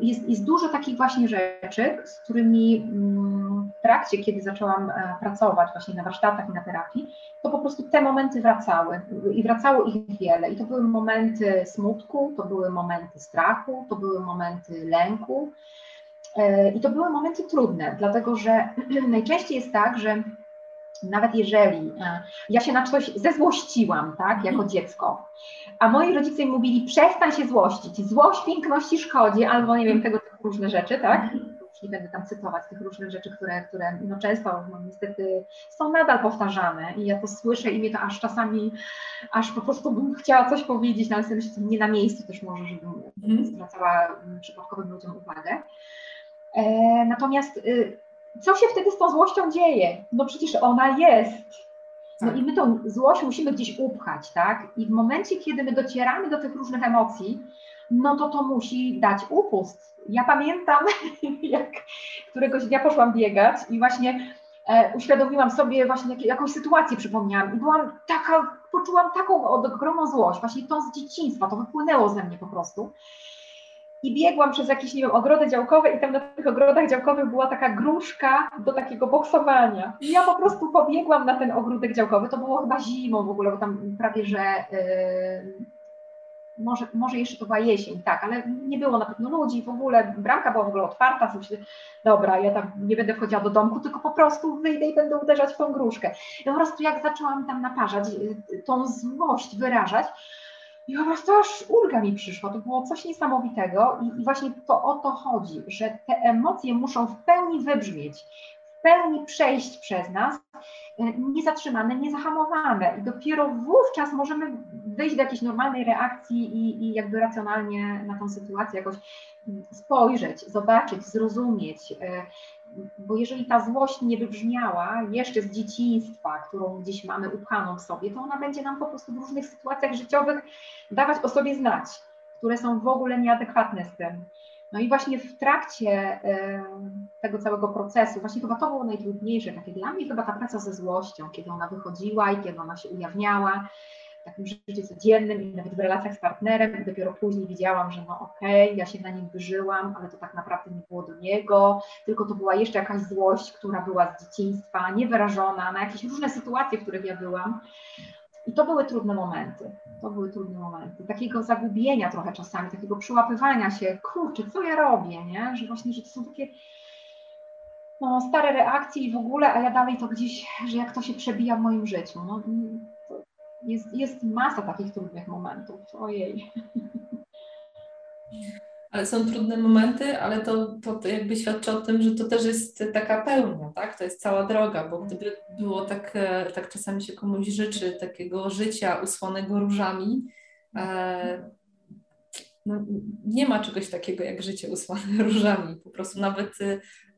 jest, jest dużo takich właśnie rzeczy, z którymi mm, w trakcie, kiedy zaczęłam e, pracować właśnie na warsztatach i na terapii, to po prostu te momenty wracały i wracało ich wiele. I to były momenty smutku, to były momenty strachu, to były momenty lęku. I to były momenty trudne, dlatego że [CLEARS THROAT] najczęściej jest tak, że nawet jeżeli ja się na coś zezłościłam, tak, jako dziecko, a moi rodzice mi mówili, przestań się złościć, złość piękności szkodzi, albo nie wiem, tego typu różne rzeczy, tak? Już nie będę tam cytować tych różnych rzeczy, które, które no często no, niestety są nadal powtarzane i ja to słyszę i mnie to aż czasami, aż po prostu bym chciała coś powiedzieć, no ale sobie myślę, nie na miejscu też może, żebym mhm. zwracała mm, przypadkowym ludziom uwagę. E, natomiast y, co się wtedy z tą złością dzieje? No przecież ona jest. No tak. i my tą złość musimy gdzieś upchać, tak? I w momencie, kiedy my docieramy do tych różnych emocji, no to to musi dać upust. Ja pamiętam, [LAUGHS] jak któregoś dnia poszłam biegać i właśnie e, uświadomiłam sobie właśnie jak, jakąś sytuację przypomniałam i byłam taka, poczułam taką ogromną złość, właśnie tą z dzieciństwa, to wypłynęło ze mnie po prostu i biegłam przez jakieś, nie wiem, ogrody działkowe i tam na tych ogrodach działkowych była taka gruszka do takiego boksowania. I ja po prostu pobiegłam na ten ogródek działkowy, to było chyba zimą w ogóle, bo tam prawie, że yy, może, może jeszcze to była jesień, tak, ale nie było na pewno ludzi w ogóle, bramka była w ogóle otwarta, sobie myślę, dobra, ja tam nie będę wchodziła do domku, tylko po prostu wyjdę i będę uderzać w tą gruszkę. I po prostu jak zaczęłam tam naparzać, y, tą złość wyrażać, i po prostu aż ulga mi przyszła. To było coś niesamowitego i, i właśnie to o to chodzi, że te emocje muszą w pełni wybrzmieć, w pełni przejść przez nas, e, niezatrzymane, niezahamowane. I dopiero wówczas możemy wyjść do jakiejś normalnej reakcji i, i jakby racjonalnie na tą sytuację jakoś spojrzeć, zobaczyć, zrozumieć, e, bo jeżeli ta złość nie wybrzmiała jeszcze z dzieciństwa, którą gdzieś mamy upchaną w sobie, to ona będzie nam po prostu w różnych sytuacjach życiowych dawać o sobie znać, które są w ogóle nieadekwatne z tym. No i właśnie w trakcie tego całego procesu, właśnie chyba to było najtrudniejsze, takie dla mnie chyba ta praca ze złością, kiedy ona wychodziła i kiedy ona się ujawniała, takim życiu codziennym i nawet w relacjach z partnerem i dopiero później widziałam, że no okej, okay, ja się na nim wyżyłam, ale to tak naprawdę nie było do niego, tylko to była jeszcze jakaś złość, która była z dzieciństwa, niewyrażona, na jakieś różne sytuacje, w których ja byłam. I to były trudne momenty. To były trudne momenty. Takiego zagubienia trochę czasami, takiego przyłapywania się, kurczę, co ja robię, nie? Że właśnie, że to są takie no, stare reakcje i w ogóle, a ja dalej to gdzieś, że jak to się przebija w moim życiu. No, jest, jest masa takich trudnych momentów. Ojej. Ale są trudne momenty, ale to, to jakby świadczy o tym, że to też jest taka pełnia, tak? To jest cała droga, bo gdyby było tak, e, tak czasami się komuś życzy takiego życia usłanego różami, e, no, nie ma czegoś takiego jak życie usłane [LAUGHS] różami. Po prostu nawet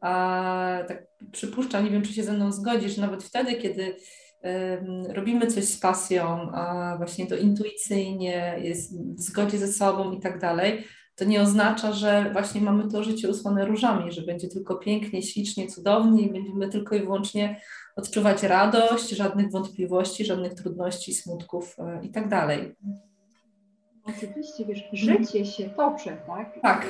a, tak przypuszczam, nie wiem, czy się ze mną zgodzisz, nawet wtedy, kiedy robimy coś z pasją, a właśnie to intuicyjnie, jest w zgodzie ze sobą i tak dalej, to nie oznacza, że właśnie mamy to życie usłane różami, że będzie tylko pięknie, ślicznie, cudownie i będziemy tylko i wyłącznie odczuwać radość, żadnych wątpliwości, żadnych trudności, smutków e, i tak dalej. Oczywiście, wiesz, życie się toczy, tak? Tak.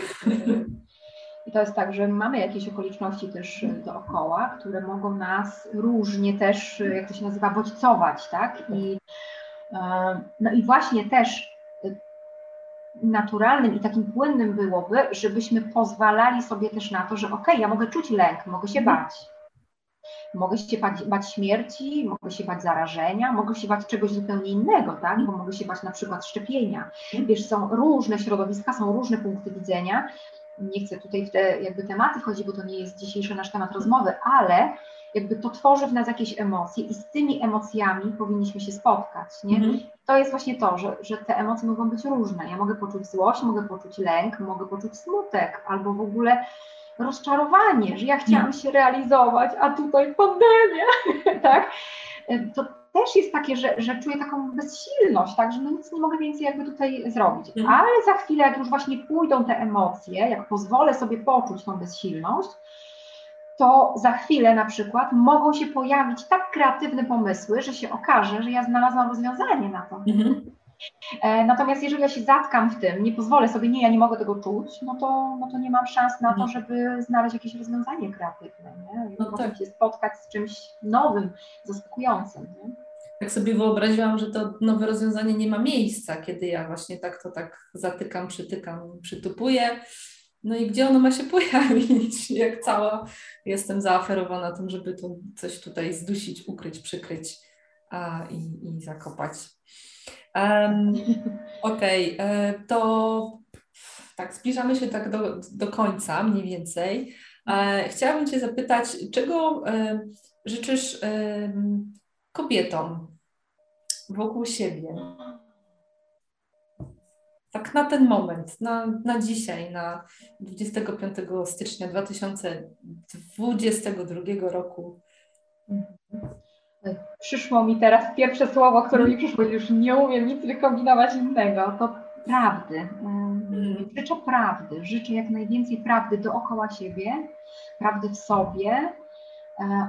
I to jest tak, że mamy jakieś okoliczności też e, dookoła, które mogą nas różnie też, e, jak to się nazywa, bodźcować, tak? I, no i właśnie też naturalnym i takim płynnym byłoby, żebyśmy pozwalali sobie też na to, że okej, okay, ja mogę czuć lęk, mogę się bać. Mogę się bać, bać, śmierci, mogę się bać zarażenia, mogę się bać czegoś zupełnie innego, tak? Bo mogę się bać na przykład szczepienia. Mhm. Wiesz, są różne środowiska, są różne punkty widzenia. Nie chcę tutaj w te jakby tematy wchodzić, bo to nie jest dzisiejszy nasz temat rozmowy, ale jakby to tworzy w nas jakieś emocje i z tymi emocjami powinniśmy się spotkać, nie? Mm. To jest właśnie to, że, że te emocje mogą być różne. Ja mogę poczuć złość, mogę poczuć lęk, mogę poczuć smutek albo w ogóle rozczarowanie, że ja chciałam się realizować, a tutaj pandemia, [LAUGHS] tak? To też jest takie, że, że czuję taką bezsilność, tak, że no nic nie mogę więcej jakby tutaj zrobić. Mhm. Ale za chwilę, jak już właśnie pójdą te emocje, jak pozwolę sobie poczuć tą bezsilność, to za chwilę na przykład mogą się pojawić tak kreatywne pomysły, że się okaże, że ja znalazłam rozwiązanie na to. Mhm. E, natomiast jeżeli ja się zatkam w tym, nie pozwolę sobie, nie, ja nie mogę tego czuć, no to, no to nie mam szans na to, mhm. żeby znaleźć jakieś rozwiązanie kreatywne. Nie? No tak. się spotkać z czymś nowym, zaskakującym. Nie? Tak sobie wyobraziłam, że to nowe rozwiązanie nie ma miejsca, kiedy ja właśnie tak to tak zatykam, przytykam, przytupuję no i gdzie ono ma się [LAUGHS] pojawić? Jak cała jestem zaoferowana tym, żeby to coś tutaj zdusić, ukryć, przykryć a, i, i zakopać. Um, [LAUGHS] Okej, okay. E, to tak, zbliżamy się tak do, do końca mniej więcej. E, chciałabym Cię zapytać, czego e, życzysz kobietom wokół siebie? tak na ten moment, na, na dzisiaj, na 25 stycznia 2022 roku. Przyszło mi teraz pierwsze słowo, które mi przyszło, już nie umiem nic wykombinować innego, to prawdy. Mm. Życzę prawdy, życzę jak najwięcej prawdy dookoła siebie, prawdy w sobie,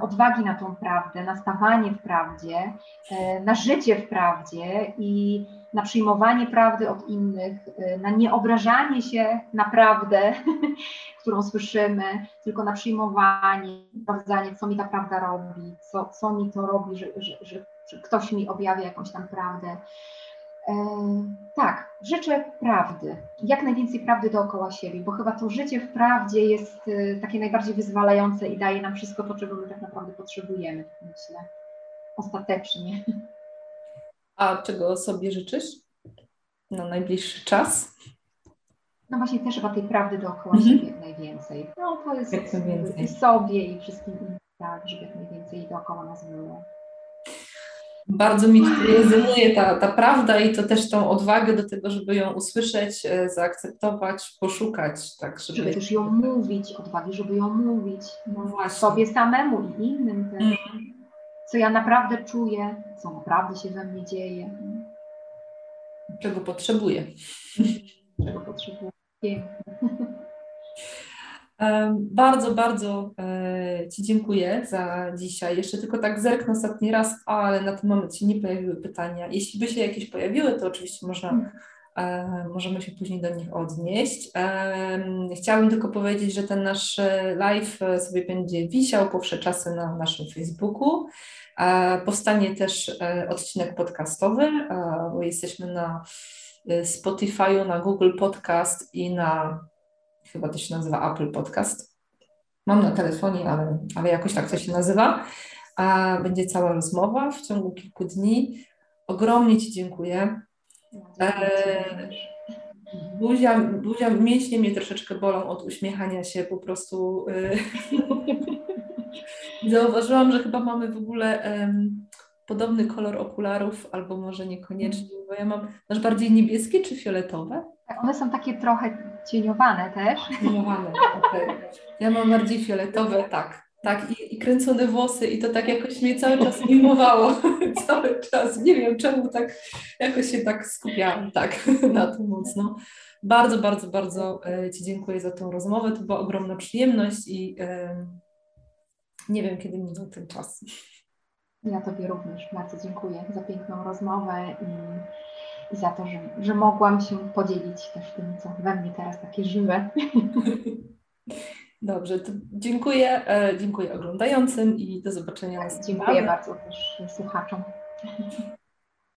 odwagi na tą prawdę, na stawanie w prawdzie, e, na życie w prawdzie i na przyjmowanie prawdy od innych, e, na nieobrażanie się na prawdę, [LAUGHS] którą słyszymy, tylko na przyjmowanie, sprawdzanie, co mi ta prawda robi, co, co mi to robi, że, że, że, że ktoś mi objawia jakąś tam prawdę. E, tak, życzę prawdy, jak najwięcej prawdy dookoła siebie, bo chyba to życie w prawdzie jest e, takie najbardziej wyzwalające i daje nam wszystko to, czego my tak naprawdę potrzebujemy, myślę, ostatecznie. A czego sobie życzysz na najbliższy czas? No właśnie też chyba tej prawdy dookoła mhm. siebie jak najwięcej. No to jest jak najwięcej. i sobie i wszystkim innym, tak, żeby jak najwięcej dookoła nas było bardzo mi rezonuje ta, ta prawda i to też tą odwagę do tego, żeby ją usłyszeć, e, zaakceptować, poszukać. Tak, żeby... żeby też ją mówić, odwagi, żeby ją mówić no właśnie. sobie samemu i innym też. Mm. Co ja naprawdę czuję, co naprawdę się we mnie dzieje. Czego potrzebuję. Czego potrzebuję. Piękne. Bardzo, bardzo e, Ci dziękuję za dzisiaj. Jeszcze tylko tak zerknę ostatni raz, ale na ten moment się nie pojawiły pytania. Jeśli by się jakieś pojawiły, to oczywiście można, hmm. e, możemy się później do nich odnieść. Chciałabym tylko powiedzieć, że ten nasz live sobie będzie wisiał po wsze czasy na naszym Facebooku. Powstanie też e, odcinek podcastowy, bo jesteśmy na Spotify'u, na Google Podcast i na chyba to się nazywa Apple Podcast. Mam na telefonie, ale, ale jakoś tak to się nazywa. A będzie cała rozmowa w ciągu kilku dni. Ogromnie Ci dziękuję. E, buzia, buzia, mięśnie mnie troszeczkę bolą od uśmiechania się po prostu. E, [LAUGHS] zauważyłam, że chyba mamy w ogóle um, podobny kolor okularów, albo może niekoniecznie, bo ja mam, masz bardziej niebieskie czy fioletowe? Tak, one są takie trochę cieniowane też. Cieniowane, okej. Okay. Ja mam bardziej fioletowe, tak. Tak, i, i, kręcone włosy i to tak jakoś mnie cały czas mimowało, [LAUGHS] cały czas. Nie wiem czemu tak, jakoś się tak skupiałam tak [LAUGHS] na tym mocno. Bardzo, bardzo, bardzo e, Ci dziękuję za tą rozmowę. To była ogromna przyjemność i e, nie wiem, kiedy minął ten czas. Ja Tobie również bardzo dziękuję za piękną rozmowę i, i za to, że, że mogłam się podzielić też tym, co we mnie teraz takie żywe. [LAUGHS] Dobrze, to dziękuję, e, dziękuję oglądającym i do zobaczenia. Dziękuję bardzo też słuchaczom.